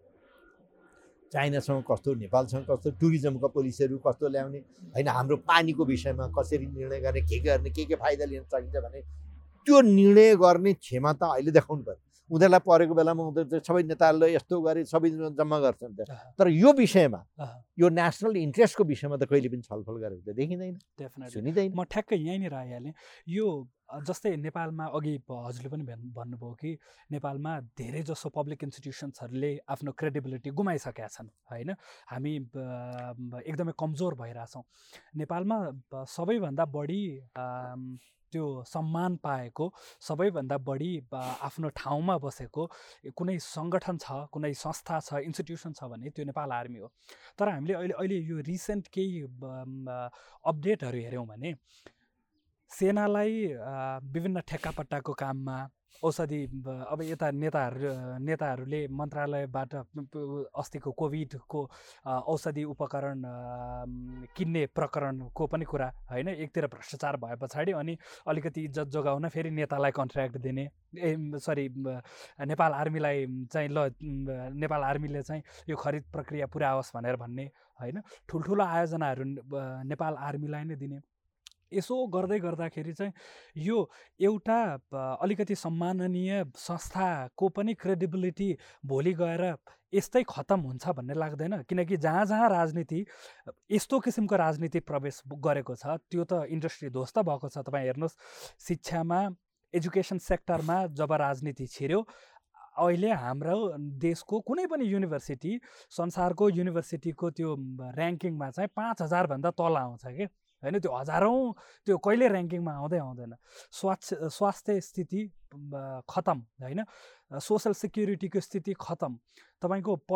S2: चाइनासँग कस्तो नेपालसँग कस्तो टुरिज्मका पोलिसीहरू कस्तो ल्याउने होइन हाम्रो पानीको विषयमा कसरी निर्णय गर्ने के गर्ने के के फाइदा लिन सकिन्छ भने त्यो निर्णय गर्ने क्षमता अहिले देखाउनु पर्यो। उनीहरूलाई परेको बेलामा उनीहरू सबै नेताहरूले यस्तो गरे सबै जम्मा गर्छन् तर यो विषयमा यो नेसनल इन्ट्रेस्टको विषयमा त कहिले पनि छलफल गरेको त देखिँदैन। सुनिँदैन।
S1: म ठ्याक्कै यहीँनिर आइहालेँ। यो जस्तै नेपालमा अघि हजुरले पनि भन्नुभयो कि नेपालमा धेरै जसो पब्लिक इन्स्टिट्युसन्सहरूले आफ्नो क्रेडिबिलिटी गुमाइसकेका छन् होइन? हामी एकदमै कमजोर भइरहेछौँ। नेपालमा सबैभन्दा बढी त्यो सम्मान पाएको सबैभन्दा बढी आफ्नो ठाउँमा बसेको कुनै सङ्गठन छ कुनै संस्था छ इन्स्टिट्युसन छ भने त्यो नेपाल आर्मी हो। तर हामीले अहिले अहिले यो रिसेन्ट केही अपडेटहरू हेऱ्यौँ भने सेनालाई विभिन्न ठेक्कापट्टाको काममा औषधि अब यता नेताहरू नेताहरूले मन्त्रालयबाट अस्तिको कोभिडको औषधि उपकरण किन्ने प्रकरणको पनि कुरा होइन? एकतिर भ्रष्टाचार भए पछाडि अनि अलिकति इज्जत जोगाउन फेरि नेतालाई कन्ट्र्याक्ट दिने। ए सरी नेपाल आर्मीलाई चाहिँ ल नेपाल आर्मीले चाहिँ यो खरिद प्रक्रिया पुरा होस् भनेर भन्ने होइन? ठुल्ठुलो आयोजनाहरू नेपाल आर्मीलाई नै दिने। यसो गर्दै गर्दाखेरि चाहिँ यो एउटा अलिकति सम्माननीय संस्थाको पनि क्रेडिबिलिटी भोलि गएर यस्तै खतम हुन्छ भन्ने लाग्दैन। किनकि जहाँ जहाँ राजनीति यस्तो किसिमको राजनीति प्रवेश गरेको छ त्यो त इन्डस्ट्री ध्वस्त भएको छ। तपाईँ हेर्नुहोस् शिक्षामा एजुकेसन सेक्टरमा जब राजनीति छिर्यो अहिले हाम्रो देशको कुनै पनि युनिभर्सिटी संसारको युनिभर्सिटीको त्यो ऱ्याङ्किङमा चाहिँ पाँच हजारभन्दा तल आउँछ कि? होइन त्यो हजारौँ त्यो कहिले ऱ्याङ्किङमा आउँदै आउँदैन। स्वास्थ्य स्वास्थ्य स्थिति खतम होइन? सोसल सिक्युरिटीको स्थिति खतम तपाईँको प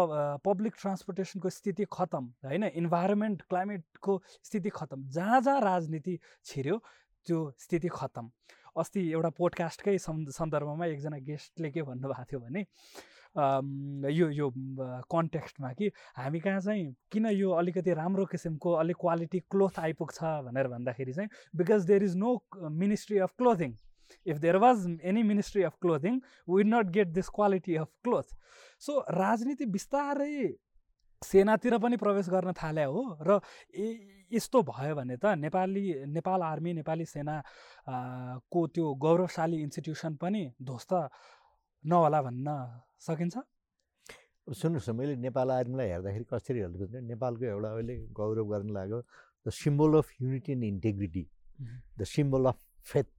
S1: पब्लिक ट्रान्सपोर्टेसनको स्थिति खतम होइन? इन्भाइरोमेन्ट क्लाइमेटको स्थिति खतम जहाँ जहाँ राजनीति छिर्यो त्यो स्थिति खतम। अस्ति एउटा पोडकास्टकै सन्दर्भमा एकजना गेस्टले के भन्नुभएको थियो भने यो यो कन्टेक्स्टमा कि हामी कहाँ चाहिँ किन यो अलिकति राम्रो किसिमको अलिक क्वालिटी क्लोथ आइपुग्छ भनेर भन्दाखेरि चाहिँ because there is no ministry of clothing. If there was any ministry of clothing we'd not get this quality of cloth. So राजनीति बिस्तारै सेनातिर पनि प्रवेश गर्न थाले हो र यस्तो भयो भने त नेपाली नेपाल आर्मी नेपाली सेना को त्यो गौरवशाली इन्स्टिट्युसन पनि ध्वस्त नहोला भन्न सकिन्छ।
S2: सुन्नुहोस् न मैले नेपाल आर्मीलाई हेर्दाखेरि कसरी हेर्नु नेपालको एउटा अहिले गौरव गर्न लाग्यो the symbol of unity and integrity the symbol of faith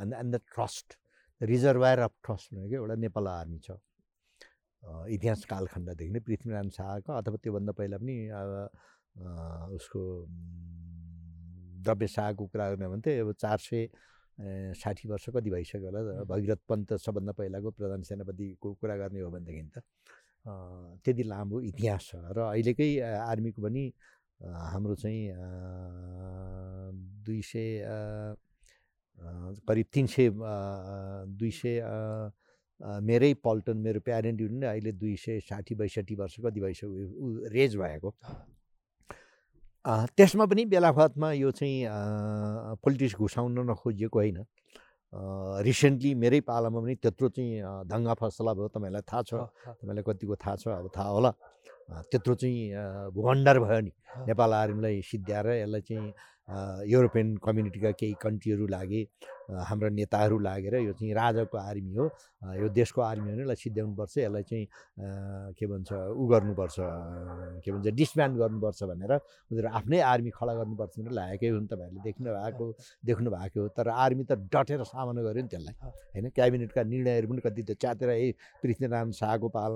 S2: and and the trust the reservoir of trust भनेको एउटा नेपाल आर्मी छ। इतिहास कालखण्डदेखि नै पृथ्वीनारायण शाहको अथवा त्योभन्दा पहिला पनि उसको द्रव्य शाहको कुरा गर्ने भने चाहिँ अब चार सय साठी वर्ष कति भइसक्यो होला भगीरथ पन्त सबभन्दा पहिलाको प्रधान सेनापतिको कुरा गर्ने हो भनेदेखि त त्यति लामो इतिहास छ। र अहिलेकै आर्मीको पनि हाम्रो चाहिँ दुई सय करिब तिन सय दुई सय मेरै पल्टन मेरो प्यारेन्ट युनियन अहिले दुई सय साठी बैसठी वर्ष कति भइसक्यो रेज भएको। त्यसमा पनि बेलाफतमा यो चाहिँ पोलिटिक्स घुसाउन नखोजिएको होइन। रिसेन्टली मेरै पालामा पनि त्यत्रो चाहिँ दङ्गा फसला भयो तपाईँहरूलाई थाहा छ। तपाईँलाई कतिको थाहा छ अब थाहा होला। त्यत्रो चाहिँ भण्डार भयो नि। नेपाल आर्मीलाई सिद्ध्याएर यसलाई चाहिँ युरोपियन कम्युनिटीका केही कन्ट्रीहरू लागे। हाम्रा नेताहरू लागेर यो चाहिँ राजाको आर्मी हो। यो देशको आर्मी हो यसलाई सिद्ध्याउनुपर्छ यसलाई चाहिँ के भन्छ उ गर्नुपर्छ के भन्छ डिसब्यान्ड गर्नुपर्छ भनेर उनीहरू आफ्नै आर्मी खडा गर्नुपर्छ भनेर लागेकै हुन् तपाईँहरूले देख्नु भएको देख्नु भएको हो। तर आर्मी त डटेर सामना गर्यो नि त्यसलाई। होइन क्याबिनेटका निर्णयहरू पनि कति त च्यातेर ए पृथ्वीनारायण शाहको पाल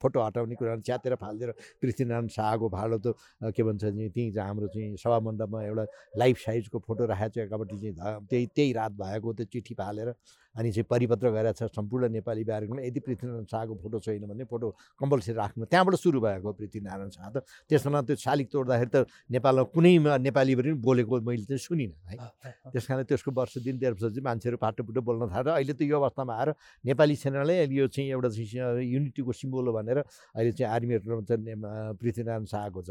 S2: फोटो हटाउने कुरा च्यातेर फालिदिएर पृथ्वीनारायण शाहको फालो त के भन्छ त्यहीँ चाहिँ हाम्रो चाहिँ सभामण्डपमा एउटा लाइफ साइजको फोटो राखेको छ एकापट्टि चाहिँ त्यही त्यही रात भएको त्यो चिठी फालेर अनि चाहिँ परिपत्र गरेको छ सम्पूर्ण नेपाली कार्यक्रममा यदि पृथ्वीनारायण शाहको फोटो छैन भने फोटो कम्पलसरी राख्नु। त्यहाँबाट सुरु भएको पृथ्वीनारायण शाह त। त्यसमा त्यो शालिक तोड्दाखेरि त नेपालमा कुनै नेपाली पनि बोलेको मैले चाहिँ सुनिनँ है। त्यस कारण त्यसको वर्ष दिन डेढ वर्षपछि मान्छेहरू पाटोपुटो बोल्न थालेर अहिले त यो अवस्थामा आएर नेपाली सेनाले यो चाहिँ एउटा चाहिँ युनिटीको सिम्बोल हो भनेर अहिले चाहिँ आर्मीहरू चाहिँ पृथ्वीनारायण शाहको छ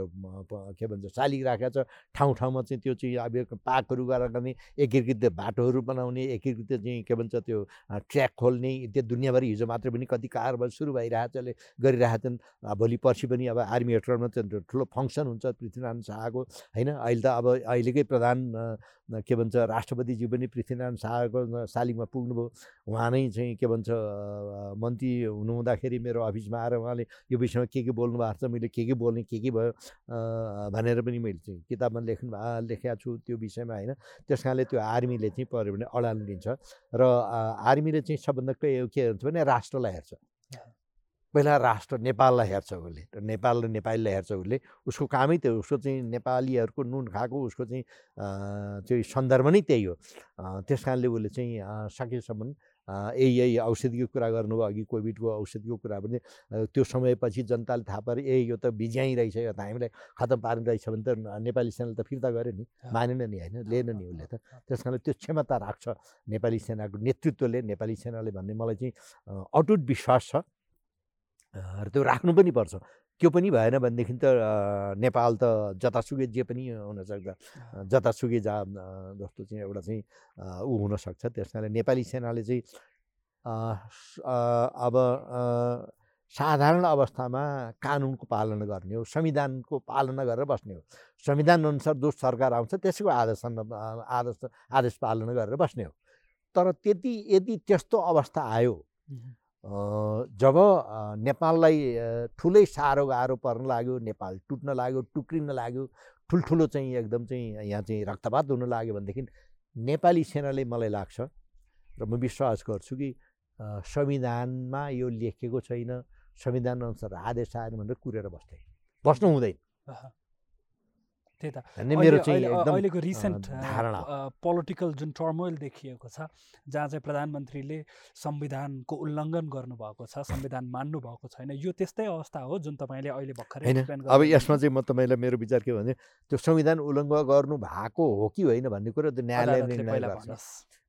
S2: के भन्छ शालिक राखेको छ। ठाउँ ठाउँमा चाहिँ त्यो चाहिँ अब पाकहरू गरेर एकीकृत बाटोहरू बनाउने एकीकृत चाहिँ के भन्छ त्यो त्यो ट्र्याक खोल्ने त्यो दुनियाँभरि हिजो मात्र पनि कति कारबार सुरु भइरहेछ अहिले गरिरहेछन् भोलि पर्सि पनि अब आर्मी हेडक्वार्टरमा चाहिँ ठुलो फङ्सन हुन्छ पृथ्वीनारायण शाहको होइन? अहिले त अब अहिलेकै प्रधान के भन्छ राष्ट्रपतिज्यू पनि पृथ्वीनारायण शाहको सालिङमा पुग्नुभयो। उहाँ नै चाहिँ के भन्छ मन्त्री हुनुहुँदाखेरि मेरो अफिसमा आएर उहाँले यो विषयमा के के बोल्नु भएको छ मैले के के बोल्ने के के भयो भनेर पनि मैले चाहिँ किताबमा लेख्नु लेखेको छु त्यो विषयमा होइन? त्यस कारणले त्यो आर्मीले चाहिँ पऱ्यो भने अडान लिन्छ। र आर्मीले चाहिँ सबभन्दा के हुन्छ भने राष्ट्रलाई हेर्छ। पहिला राष्ट्र नेपाललाई हेर्छ उसले नेपाल र नेपालीलाई हेर्छ उसले। उसको कामै त्यो उसको चाहिँ नेपालीहरूको नुन खाएको उसको चाहिँ चाहिँ सन्दर्भ नै त्यही हो। त्यस कारणले उसले चाहिँ सकेसम्म यही यही औषधिको कुरा गर्नुभयो अघि कोभिडको औषधिको कुरा पनि त्यो समयपछि जनताले थाहा पारे ए यो त बिज्याइ रहेछ यो त हामीलाई खतम पार्ने रहेछ भने त नेपाली सेनाले त फिर्ता गर्यो नि मानेन नि होइन लिएन नि उसले त त्यस कारणले त्यो क्षमता राख्छ नेपाली सेनाको नेतृत्वले नेपाली सेनाले भन्ने मलाई चाहिँ अटुट विश्वास छ र त्यो राख्नु पनि पर्छ त्यो पनि भएन भनेदेखि त नेपाल त जतासुकै जे पनि हुनसक्छ जतासुकै जा जस्तो चाहिँ एउटा चाहिँ ऊ हुनसक्छ त्यस कारणले नेपाली सेनाले चाहिँ अब साधारण अवस्थामा कानुनको पालना गर्ने हो संविधानको पालना गरेर बस्ने हो। संविधान अनुसार जो सरकार आउँछ त्यसैको आदेश आदेश आदेश पालना गरेर बस्ने हो। तर त्यति यदि त्यस्तो अवस्था आयो जब नेपाललाई ठुलै साह्रो गाह्रो पर्न लाग्यो नेपाल टुट्न लाग्यो टुक्रिन लाग्यो ठुल्ठुलो चाहिँ एकदम चाहिँ यहाँ चाहिँ रक्तपात हुन लाग्यो भनेदेखि नेपाली सेनाले मलाई लाग्छ र म विश्वास गर्छु कि संविधानमा यो लेखेको छैन संविधान अनुसार आदेश आएन भनेर कुरेर बस्दै बस्नु हुँदैन।
S1: त्यही त। मेरो चाहिँ अहिलेको रिसेन्ट धारणा। पोलिटिकल जुन टर्मोइल देखिएको छ जहाँ चाहिँ प्रधानमन्त्रीले संविधानको उल्लङ्घन गर्नुभएको छ संविधान मान्नु भएको छैन यो त्यस्तै अवस्था हो जुन तपाईँले अहिले भर्खरै
S2: अब यसमा चाहिँ म तपाईँलाई मेरो विचार के भने त्यो संविधान उल्लङ्घन गर्नु भएको हो कि होइन भन्ने कुरो त्यो न्यायालयले निर्णय गर्छ।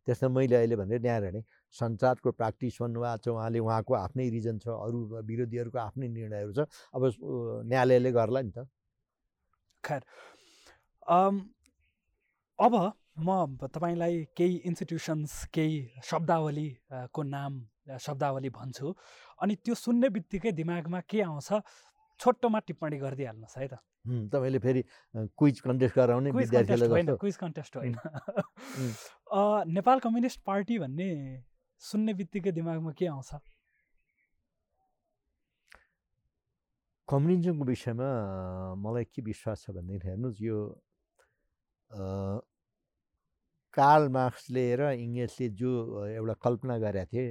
S2: त्यसमा मैले अहिले भने न्यायालय नै सञ्चारको प्र्याक्टिस भन्नुभएको छ उहाँले उहाँको आफ्नै रिजन छ अरू विरोधीहरूको आफ्नै निर्णयहरू छ। अब न्यायालयले गर्ला नि त।
S1: खैर अब म तपाईँलाई केही इन्स्टिट्युसन्स केही शब्दावली को नाम शब्दावली भन्छु। अनि त्यो सुन्ने बित्तिकै दिमागमा के आउँछ? छोटोमा टिप्पणी गरिदिइहाल्नुहोस् है त।
S2: तपाईँले फेरि क्विज कन्टेस्ट गराउने
S1: होइन क्विज कन्टेस्ट होइन। नेपाल कम्युनिस्ट पार्टी भन्ने सुन्ने बित्तिकै दिमागमा के आउँछ?
S2: कम्युनिजमको विषयमा मलाई के विश्वास छ भनेदेखि हेर्नुहोस् यो कार्ल मार्क्सले र इङ्ग्लिसले जो एउटा कल्पना गरेका थिए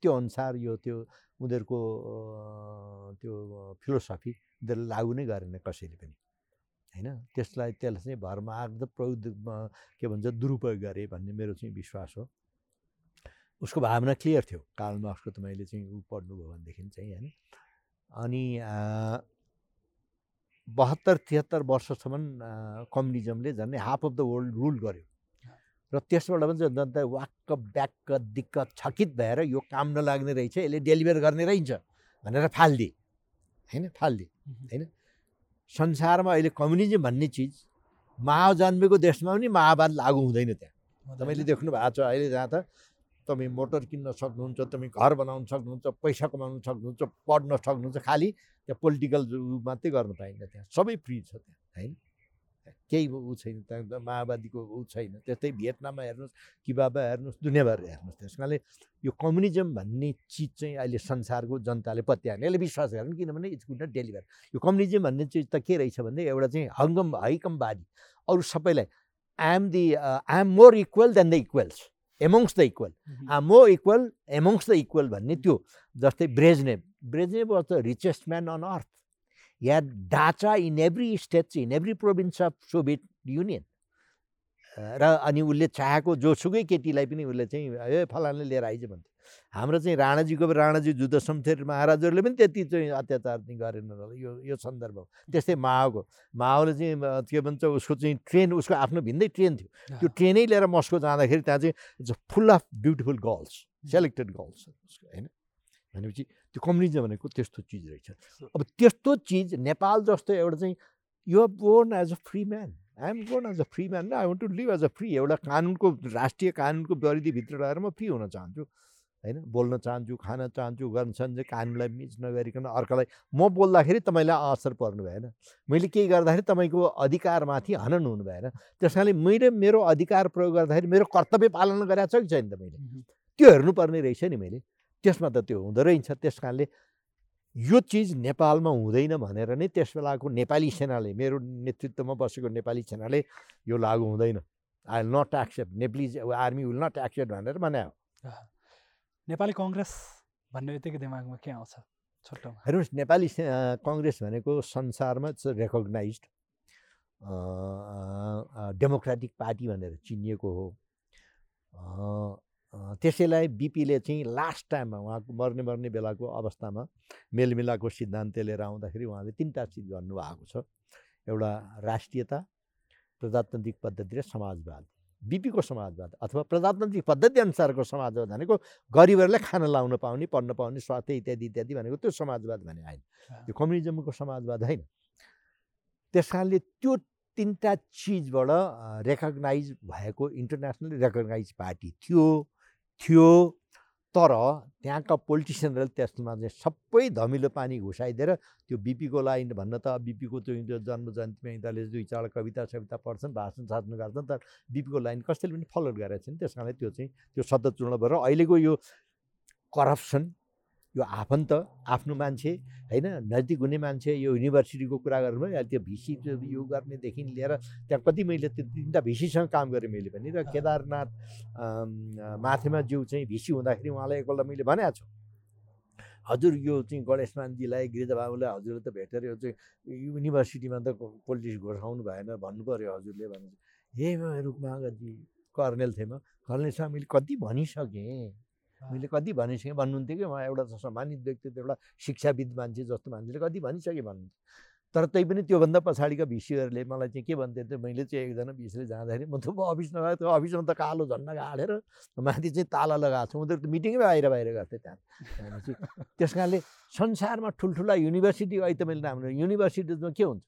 S2: त्यो अनुसार यो त्यो उनीहरूको त्यो फिलोसफी उनीहरूले लागु नै गरेन कसैले पनि होइन? त्यसलाई त्यसलाई चाहिँ भरमार्ग प्रयुक्त के भन्छ दुरुपयोग गरे भन्ने मेरो चाहिँ विश्वास हो। उसको भावना क्लियर थियो कार्ल मार्क्सको त मैले चाहिँ ऊ पढ्नुभयो भनेदेखि चाहिँ होइन? अनि बहत्तर तिहत्तर वर्षसम्म कम्युनिजमले झन् half of the world rule गर्यो। र त्यसबाट पनि जनता वाक्क ब्याक्क दिक्क छकित भएर यो काम नलाग्ने रहेछ यसले डेलिभर गर्ने रहेछ भनेर फालिदिए। होइन? फालिदिए। होइन? संसारमा अहिले कम्युनिजम भन्ने चिज माओ जन्मेको देशमा पनि माओवाद लागु हुँदैन त्यहाँ। तपाईँले देख्नु भएको छ अहिले जहाँ त तपाईँ मोटर किन्न सक्नुहुन्छ तपाईँ घर बनाउन सक्नुहुन्छ पैसा कमाउन सक्नुहुन्छ पढ्न सक्नुहुन्छ खालि त्यहाँ पोलिटिकल मात्रै गर्न पाइन्न त्यहाँ। सबै फ्री छ त्यहाँ होइन? केही ऊ छैन त्यहाँ माओवादीको ऊ छैन। त्यस्तै भियतनाममा हेर्नुहोस् किबाबा हेर्नुहोस् दुनियाँभर हेर्नुहोस् त्यस कारणले यो कम्युनिजम भन्ने चिज चाहिँ अहिले संसारको जनताले पत्याएन यसले विश्वास गर्नु किनभने इट्स गुड नट डेलिभर। यो कम्युनिजम भन्ने चिज त के रहेछ भने एउटा चाहिँ हङ्गम हैकमवादी। अरू सबैलाई I'm the I'm more equal than the equals. Amongst the equal more equal amongst the equal भन्ने त्यो जस्तै Brezhnev Brezhnev was the richest man on earth yeah dacha in every states in every province of Soviet Union र अनि उसले चाहेको जोसुकै केटीलाई पनि उसले चाहिँ ए फलानले लिएर आइज भन्थ्यो हाम्रो चाहिँ राणाजीको राणाजी जुद्ध सम्थेर महाराजहरूले पनि त्यति चाहिँ अत्याचार चाहिँ गरेन होला। यो यो सन्दर्भ त्यस्तै माओको माओले चाहिँ के भन्छ उसको चाहिँ ट्रेन उसको आफ्नो भिन्दै ट्रेन थियो। त्यो ट्रेनै लिएर मस्को जाँदाखेरि त्यहाँ चाहिँ full of beautiful girls selected girls होइन? भनेपछि त्यो कम्युनिजम भनेको त्यस्तो चिज रहेछ। अब त्यस्तो चिज नेपाल जस्तो एउटा चाहिँ you born as a free man I am born as a free man I want to live as a free एउटा कानुनको राष्ट्रिय कानुनको परिधिभित्र रहेर म फ्री हुन चाहन्छु। होइन बोल्न चाहन्छु खान चाहन्छु गर्न चाहन्छु कानुनलाई मिच नगरिकन अर्कालाई। म बोल्दाखेरि तपाईँलाई असर पर्नु भएन। मैले केही गर्दाखेरि तपाईँको अधिकारमाथि हनन हुनु भएन। त्यस कारणले मैले मेरो अधिकार प्रयोग गर्दाखेरि मेरो कर्तव्य पालन गरेको छ कि छैन त मैले? त्यो हेर्नुपर्ने रहेछ नि मैले। त्यसमा त त्यो हुँदो रहेछ। त्यस कारणले यो चिज नेपालमा हुँदैन भनेर नै त्यस बेलाको नेपाली सेनाले मेरो नेतृत्वमा बसेको नेपाली सेनाले यो लागु हुँदैन। I will not accept Nepali army will not accept भनेर बनायो
S1: नेपाली कङ्ग्रेस भन्ने बित्तिकै दिमागमा के आउँछ?
S2: छोटो हेर्नुहोस् नेपाली कङ्ग्रेस भनेको संसारमा रेकगनाइज डेमोक्रेटिक पार्टी भनेर चिनिएको हो। त्यसैलाई बिपीले चाहिँ लास्ट टाइममा उहाँको मर्ने मर्ने बेलाको अवस्थामा मेलमिलाको सिद्धान्त लिएर आउँदाखेरि उहाँले तिनवटा चिज गर्नुभएको छ। एउटा राष्ट्रियता प्रजातान्त्रिक पद्धति र समाजवाद। बिपीको समाजवाद अथवा प्रजातान्त्रिक पद्धति अनुसारको समाजवाद भनेको गरिबहरूलाई खाना लाउन पाउने पढ्न पाउने स्वास्थ्य इत्यादि इत्यादि भनेको त्यो समाजवाद भने होइन। त्यो कम्युनिजमको समाजवाद होइन। त्यस कारणले त्यो तिनवटा चिजबाट रेकगनाइज भएको इन्टरनेसनली रेकगनाइज पार्टी थियो थियो। तर त्यहाँका पोलिटिसियनहरूले त्यसमा चाहिँ सबै धमिलो पानी घुसाइदिएर त्यो बिपीको लाइन भन्न त बिपीको त्यो जन्म जयन्तीमा यिनीहरूले दुई चार कविता सविता पढ्छन् भाषण साध्नु गर्छन् तर बिपीको लाइन कसैले पनि फलो गरेको छैन। त्यस कारणले त्यो चाहिँ त्यो शब्द भएर अहिलेको यो करप्सन यो आफन्त आफ्नो मान्छे होइन? नजिक हुने मान्छे यो युनिभर्सिटीको कुरा गर्नुभयो त्यो भिसी यो गर्नेदेखि लिएर त्यहाँ कति मैले त्यो तिनवटा भिसीसँग काम गरेँ मैले पनि र केदारनाथ माथिमा जिउ चाहिँ भिसी हुँदाखेरि उहाँलाई एकपल्ट मैले भनेको छु। हजुर यो चाहिँ गणेशमानजीलाई गिरिजाबाबुलाई हजुरले त भेटेर यो चाहिँ युनिभर्सिटीमा त पोलिटिक्स घोषाउनु भएन भन्नु पऱ्यो हजुरले भने हे रुखमागजी कर्नेल थिएँ म। कर्नेल मैले कति भनिसकेँ। मैले कति भनिसकेँ भन्नुहुन्थ्यो कि उहाँ एउटा सम्मानित व्यक्तित्व एउटा शिक्षाविद मान्छे जस्तो मान्छेले कति भनिसकेँ भन्नुहुन्थ्यो। तर तै पनि त्योभन्दा पछाडिका भिसीहरूले मलाई चाहिँ के भन्थ्यो त्यो मैले चाहिँ एकजना भिसीले जाँदाखेरि म त अफिस नगएको त्यो अफिसमा त कालो झन्डा गाडेर माथि चाहिँ ताला लगाएको छु। उनीहरू त मिटिङै बाहिर बाहिर गर्थेँ त्यहाँ। भनेपछि त्यस कारणले संसारमा ठुल्ठुला युनिभर्सिटी अहिले त मैले राम्रो युनिभर्सिटीमा के हुन्छ?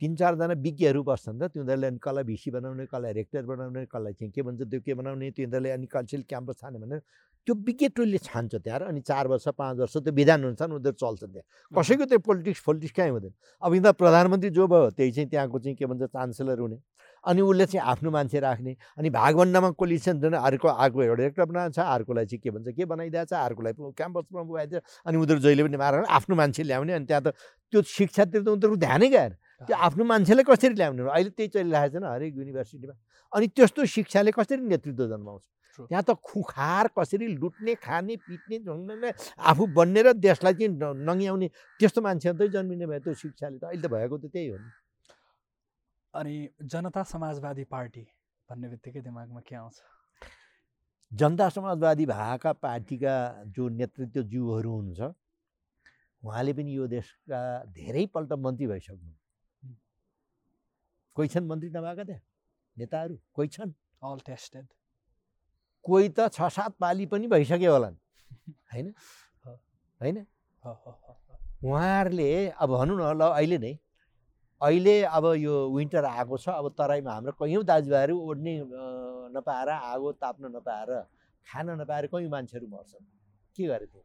S2: तिन चारजना विज्ञहरू बस्छन् त तिनीहरूले अनि कसलाई भिसी बनाउने कसलाई रेक्टर बनाउने कसलाई चाहिँ के भन्छ त्यो के बनाउने तिनीहरूले अनि कन्सिल क्याम्पस छाने भनेर त्यो विज्ञ टोलीले छान्छ त्यहाँ अनि चार वर्ष पाँच वर्ष त्यो विधान अनुसार उनीहरू चल्छन् त्यहाँ। कसैको त्यो पोलिटिक्स पोलिटिक्स कहीँ हुँदैन। अब यिनीहरू प्रधानमन्त्री जो भयो त्यही चाहिँ त्यहाँको चाहिँ के भन्छ चान्सेलर हुने। अनि उसले चाहिँ आफ्नो मान्छे राख्ने। अनि भागभन्डामा कोलिसन जुन अर्को अर्को एउटा रेक्टर बनाएको छ अर्कोलाई चाहिँ के भन्छ के बनाइदिएको छ अर्कोलाई क्याम्पसमा पुगाइदियो अनि उनीहरू जहिले पनि मारेर आफ्नो मान्छे ल्याउने अनि त्यहाँ त त्यो शिक्षातिर त उनीहरूको ध्यानै गएर त्यो आफ्नो मान्छेलाई कसरी ल्याउने? अहिले त्यही चलिरहेको छ हरेक युनिभर्सिटीमा। अनि त्यस्तो शिक्षाले कसरी नेतृत्व जन्माउँछ? त्यहाँ त खुखार कसरी लुट्ने खाने पिट्ने झुङ्ने आफू बन्ने र देशलाई चाहिँ नङ्ग्याउने त्यस्तो मान्छेहरू त जन्मिने भयो त्यो शिक्षाले त। अहिले त भएको त त्यही हो नि।
S1: अनि जनता समाजवादी पार्टी भन्ने बित्तिकै दिमागमा के आउँछ?
S2: जनता समाजवादी भएका पार्टीका जो नेतृत्व जीवहरू हुनुहुन्छ उहाँले पनि यो देशका धेरैपल्ट मन्त्री भइसक्नु कोही छन् मन्त्री नभएका त्यहाँ? नेताहरू कोही छन्?
S1: अल टेस्टेड
S2: कोही त छ सात पाली पनि भइसक्यो होलान्। होइन? होइन? उहाँहरूले अब भनौँ न ल अहिले नै अहिले अब यो विन्टर आएको छ अब तराईमा हाम्रो कैयौँ दाजुभाइहरू ओढ्ने नपाएर आगो ताप्न नपाएर खान नपाएर कैयौँ मान्छेहरू मर्छन्। के गरे त्यो?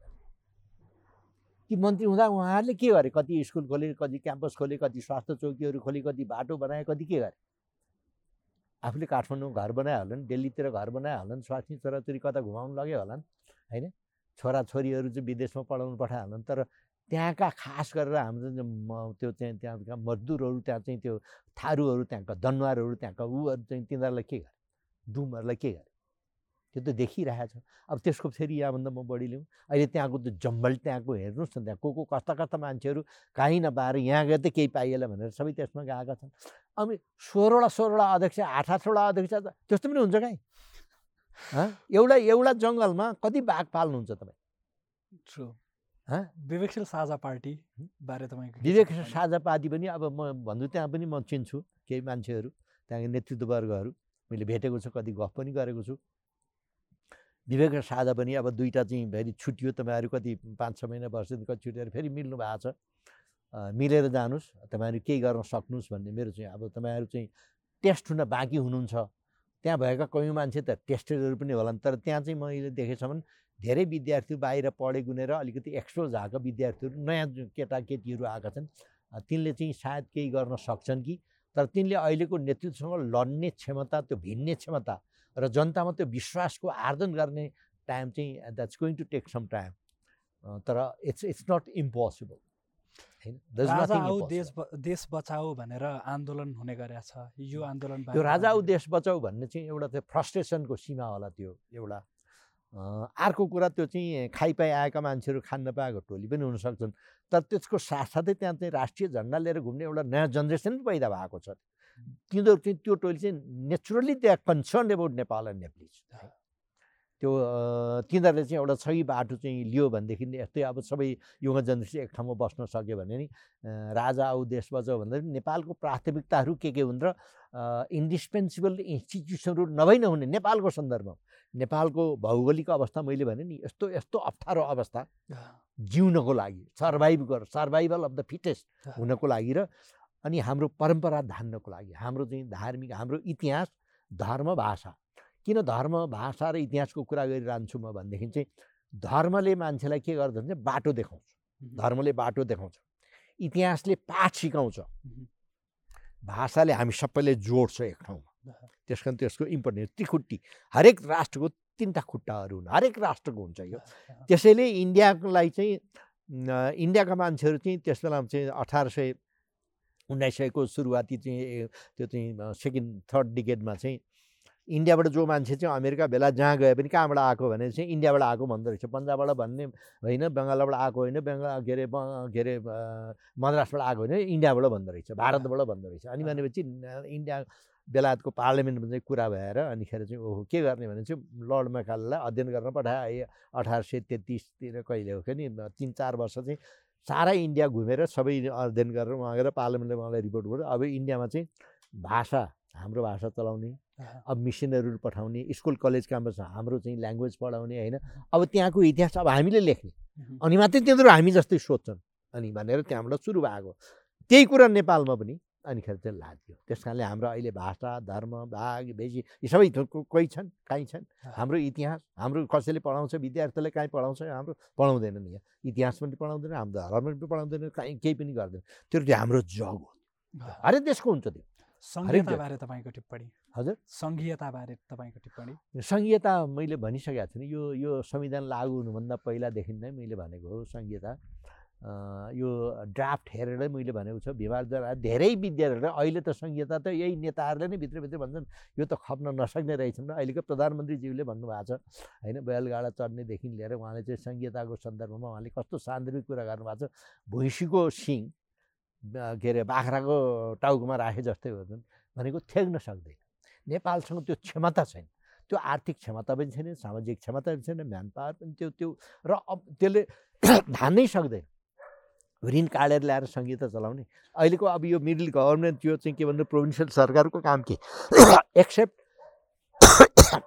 S2: ती मन्त्री हुँदा उहाँहरूले के गरे? कति स्कुल खोले कति क्याम्पस खोले कति स्वास्थ्य चौकीहरू खोले कति बाटो बनाए कति के गरे? आफूले काठमाडौँ घर बनायो होला नि दिल्लीतिर घर बनायो होला नि स्वास्नी छोराछोरी कता घुमाउनु लग्यो होला नि होइन? छोराछोरीहरू चाहिँ विदेशमा पढाउनु पठायो होला नि तर त्यहाँका खास गरेर हाम्रो त्यो चाहिँ त्यहाँका मजदुरहरू त्यहाँ चाहिँ त्यो थारूहरू त्यहाँका दनुवारहरू त्यहाँका उहरू चाहिँ तिनीहरूलाई के गरे डुमहरूलाई के गरे त्यो त देखिरहेको छ अब त्यसको फेरि यहाँभन्दा म बढी लिउँ अहिले त्यहाँको त्यो जम्बल त्यहाँको हेर्नुहोस् न त्यहाँ को को कस्ता कस्ता मान्छेहरू काहीँ नपाएर यहाँ गए त केही पाइएला भनेर सबै त्यसमा गएका छन्। अनि सोह्रवटा सोह्रवटा अध्यक्ष आठ आठवटा अध्यक्ष त त्यस्तो पनि हुन्छ काहीँ? एउटा एउटा जङ्गलमा कति बाघ पाल्नुहुन्छ तपाईँ?
S1: विवेकशील साझा पार्टी बारे तपाईँको
S2: विवेकशील साझा पार्टी पनि अब म भन्छु त्यहाँ पनि म चिन्छु केही मान्छेहरू त्यहाँको नेतृत्ववर्गहरू मैले भेटेको छु कति गफ पनि गरेको छु। विवेक साझा पनि अब दुईवटा चाहिँ फेरि छुट्यो तपाईँहरू कति पाँच छ महिना वर्षदेखि कति छुट्याएर फेरि मिल्नु भएको छ। मिलेर जानुहोस् तपाईँहरू केही गर्न सक्नुहोस् भन्ने मेरो चाहिँ अब तपाईँहरू चाहिँ टेस्ट हुन बाँकी हुनुहुन्छ। त्यहाँ भएका कयौँ मान्छे त टेस्टेडहरू पनि होला तर त्यहाँ चाहिँ मैले देखेसम्म धेरै विद्यार्थी बाहिर पढे गुनेर अलिकति एक्सपोज भएको विद्यार्थीहरू नयाँ केटाकेटीहरू आएका छन् तिनले चाहिँ सायद केही गर्न सक्छन् कि? तर तिनले अहिलेको नेतृत्वसँग लड्ने क्षमता त्यो भिन्ने क्षमता र जनतामा त्यो विश्वासको आर्जन गर्ने टाइम चाहिँ that's going to take some time तर इट्स इट्स नट इम्पोसिबल
S1: देश देश बचाऊ भनेर आन्दोलन हुने गरेछ छ। यो आन्दोलन
S2: त्यो राजा देश बचाऊ भन्ने चाहिँ एउटा त्यो फ्रस्ट्रेसनको सीमा होला त्यो एउटा अर्को कुरा त्यो चाहिँ खाइपाइ आएका मान्छेहरू खान नपाएको टोली पनि हुनसक्छन्। तर त्यसको साथसाथै त्यहाँ चाहिँ राष्ट्रिय झन्डा लिएर घुम्ने एउटा नयाँ जेनेरेसन पनि पैदा भएको छ। तिनीहरू चाहिँ त्यो टोली चाहिँ naturally they are concern about Nepal and Nepalese त्यो तिनीहरूले चाहिँ एउटा सही बाटो चाहिँ लियो भनेदेखि यस्तै अब सबै युवा जनरेसन एक ठाउँमा बस्न सक्यो भने नि राजा आऊ देश बचाऊ भन्दा पनि नेपालको प्राथमिकताहरू के के हुन् र इन्डिस्पेन्सिबल इन्स्टिट्युसनहरू नभई नहुने नेपालको सन्दर्भमा। नेपालको भौगोलिक अवस्था मैले भने नि यस्तो यस्तो अप्ठ्यारो अवस्था जिउनको लागि सर्भाइभ गर सर्भाइभल अफ द फिटेस्ट हुनको लागि र अनि हाम्रो परम्परा धान्नको लागि हाम्रो चाहिँ धार्मिक हाम्रो इतिहास धर्म भाषा। किन धर्म भाषा र इतिहासको कुरा गरिरहन्छु म भनेदेखि चाहिँ धर्मले मान्छेलाई के गर्छ भने बाटो देखाउँछ। धर्मले बाटो देखाउँछ। इतिहासले पाठ सिकाउँछ। भाषाले हामी सबैले जोड्छ एक ठाउँमा। त्यस कारण त्यसको इम्पोर्टेन्स त्रिखुट्टी। हरेक राष्ट्रको तिनवटा खुट्टाहरू हुन्। हरेक राष्ट्रको हुन्छ यो। त्यसैले इन्डियालाई चाहिँ इन्डियाका मान्छेहरू चाहिँ त्यस बेलामा चाहिँ अठार सय उन्नाइस सयको सुरुवाती चाहिँ त्यो चाहिँ सेकेन्ड थर्ड डिकेडमा चाहिँ इन्डियाबाट जो मान्छे चाहिँ अमेरिका बेला जहाँ गए पनि कहाँबाट आएको भने चाहिँ इन्डियाबाट आएको भन्दो रहेछ। पन्जाबबाट भन्ने होइन बङ्गालबाट आएको होइन बङ्गाल के अरे के अरे मद्रासबाट आएको होइन इन्डियाबाट भन्दो रहेछ भारतबाट भन्दो रहेछ। अनि भनेपछि इन्डिया बेलायतको पार्लियामेन्टमा चाहिँ कुरा भएर अनिखेर चाहिँ ओहो के गर्ने भने चाहिँ लर्ड मेकाललाई अध्ययन गर्न पठाए। अठार सय तेत्तिसतिर कहिले हो कि नि तिन चार वर्ष चाहिँ सारा इन्डिया घुमेर सबै अध्ययन गरेर उहाँ गएर पार्लियामेन्टले उहाँलाई रिपोर्ट गर्यो। अब इन्डियामा चाहिँ भाषा हाम्रो भाषा चलाउने अब मिसनहरू पठाउने स्कुल कलेज क्याम्पस हाम्रो चाहिँ ल्याङ्ग्वेज पढाउने होइन? अब त्यहाँको इतिहास अब हामीले लेख्ने। अनि मात्रै तिनीहरू हामी जस्तै सोध्छन्। अनि भनेर त्यहाँबाट सुरु भएको। त्यही कुरा नेपालमा पनि अनिखेर चाहिँ लाग्यो। त्यस कारणले हाम्रो अहिले भाषा धर्म भाग भेजी यी सबै कोही छन् कहीँ छन्? हाम्रो इतिहास हाम्रो कसैले पढाउँछ विद्यार्थीलाई कहीँ पढाउँछ हाम्रो पढाउँदैनन् यहाँ। इतिहास पनि पढाउँदैन हाम्रो धर्म पनि पढाउँदैन कहीँ केही पनि गर्दैन। त्यो चाहिँ हाम्रो जग हो। हरेक देशको हुन्छ त्यो।
S1: सङ्घीयताबारे तपाईँको टिप्पणी।
S2: हजुर।
S1: सङ्घीयताबारे तपाईँको टिप्पणी।
S2: सङ्घीयता मैले भनिसकेको छु नि यो यो संविधान लागु हुनुभन्दा पहिलादेखि नै मैले भनेको हो सङ्घीयता। यो ड्राफ्ट हेरेरै मैले भनेको छु। भिवालद्वारा धेरै विद्यार्थीहरूले अहिले त सङ्घीयता त यही नेताहरूले नै भित्रभित्र भन्छन्। यो त खप्न नसक्ने रहेछन्। र अहिलेको प्रधानमन्त्रीज्यूले भन्नुभएको छ होइन बैलगाडा चढ्नेदेखि लिएर उहाँले चाहिँ सङ्घीयताको सन्दर्भमा उहाँले कस्तो सान्दर्भिक कुरा गर्नुभएको छ। भैँसीको सिङ के अरे बाख्राको टाउकोमा राखे जस्तै हो भनेको थ्याक्न सक्दैन। नेपालसँग त्यो क्षमता छैन। त्यो आर्थिक क्षमता पनि छैन सामाजिक क्षमता पनि छैन म्यान पावर पनि त्यो त्यो र अब त्यसले धान्नै सक्दैन। ऋण काटेर ल्याएर संहिता चलाउने। अहिलेको अब यो मिडल गभर्मेन्ट यो चाहिँ के भन्नु प्रोभिन्सियल सरकारको काम के? एक्सेप्ट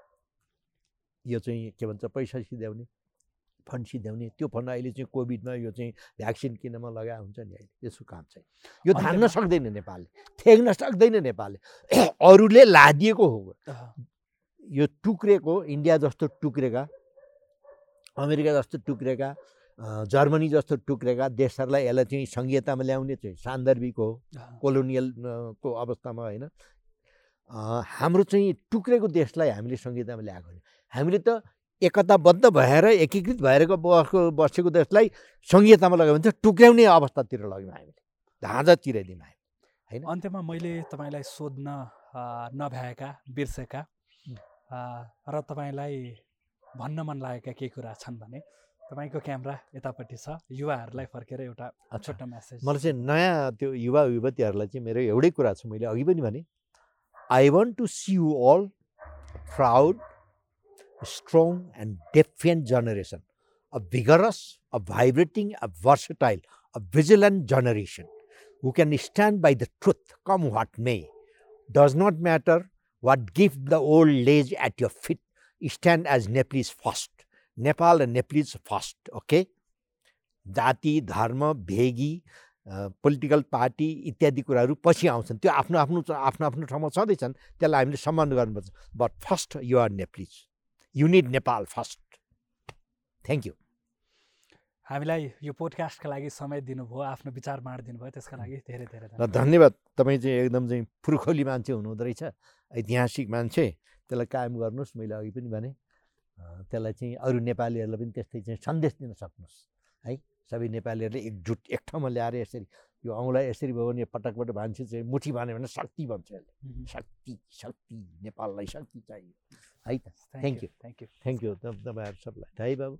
S2: यो चाहिँ के भन्छ पैसा सिध्याउने। फन्ड सिध्याउने त्यो फन्ड अहिले चाहिँ कोभिडमा यो चाहिँ भ्याक्सिन किन्नमा लगाए हुन्छ नि अहिले? यसो काम चाहिँ यो धान्न सक्दैन नेपालले थ्याक्न सक्दैन नेपालले। अरूले लादिएको हो। यो टुक्रेको इन्डिया जस्तो टुक्रेका अमेरिका जस्तो टुक्रेका जर्मनी जस्तो टुक्रेका देशहरूलाई यसलाई चाहिँ सङ्घीयतामा ल्याउने चाहिँ सान्दर्भिक हो। कोलोनियल अ, को अवस्थामा होइन। हाम्रो चाहिँ टुक्रेको देशलाई हामीले सङ्घीयतामा ल्याएको होइन। हामीले त एकताबद्ध भएर एकीकृत भएरको बसेको बसेको देशलाई सङ्घीयतामा लग्यो भने चाहिँ टुक्र्याउने अवस्थातिर लग्यौँ हामीले चिराइदिउँ हामी
S1: अन्त्यमा मैले तपाईँलाई सोध्न नभ्याएका बिर्सेका र तपाईँलाई भन्न मन लागेका केही कुरा छन् भने तपाईँको क्यामेरा यतापट्टि छ युवाहरूलाई फर्केर एउटा छोटो मेसेज
S2: मलाई चाहिँ नयाँ त्यो युवा युवतीहरूलाई चाहिँ मेरो एउटै कुरा छ मैले अघि पनि भने I want to see you all proud strong and defiant generation a vigorous a vibrating a versatile, a vigilant generation who can stand by the truth, come what may. Does not matter what gift the old age at your feet, stand as Nepalese first. Nepal and Nepalese first okay जाति धर्म भेगी political party इत्यादि कुराहरू पछि आउँछन् त्यो आफ्नो आफ्नो आफ्नो आफ्नो ठाउँमा छँदैछन् त्यसलाई हामीले सम्मान गर्नुपर्छ but first you are Nepalese you need Nepal first thank you
S1: हामीलाई यो पोडकास्टका लागि समय दिनुभयो आफ्नो विचार बाँडिदिनु भयो त्यसका लागि धेरै धेरै
S2: र
S1: धन्यवाद।
S2: तपाईँ चाहिँ एकदम चाहिँ पुर्खौली मान्छे हुनुहुँदो रहेछ ऐतिहासिक मान्छे। त्यसलाई कायम गर्नुहोस् मैले अघि पनि भने। त्यसलाई चाहिँ अरू नेपालीहरूलाई पनि त्यस्तै चाहिँ सन्देश दिन सक्नुहोस् है? सबै नेपालीहरूले एकजुट एक ठाउँमा ल्याएर यसरी यो औँलाई यसरी भयो भने पटकबाट भान्से चाहिँ मुठी भन्यो भने शक्ति भन्छ यसले. शक्ति शक्ति नेपाललाई शक्ति चाहियो। है त
S1: Thank
S2: Thank
S1: you. Thank you.
S2: Thank you तपाईँहरू सबलाई है बाबु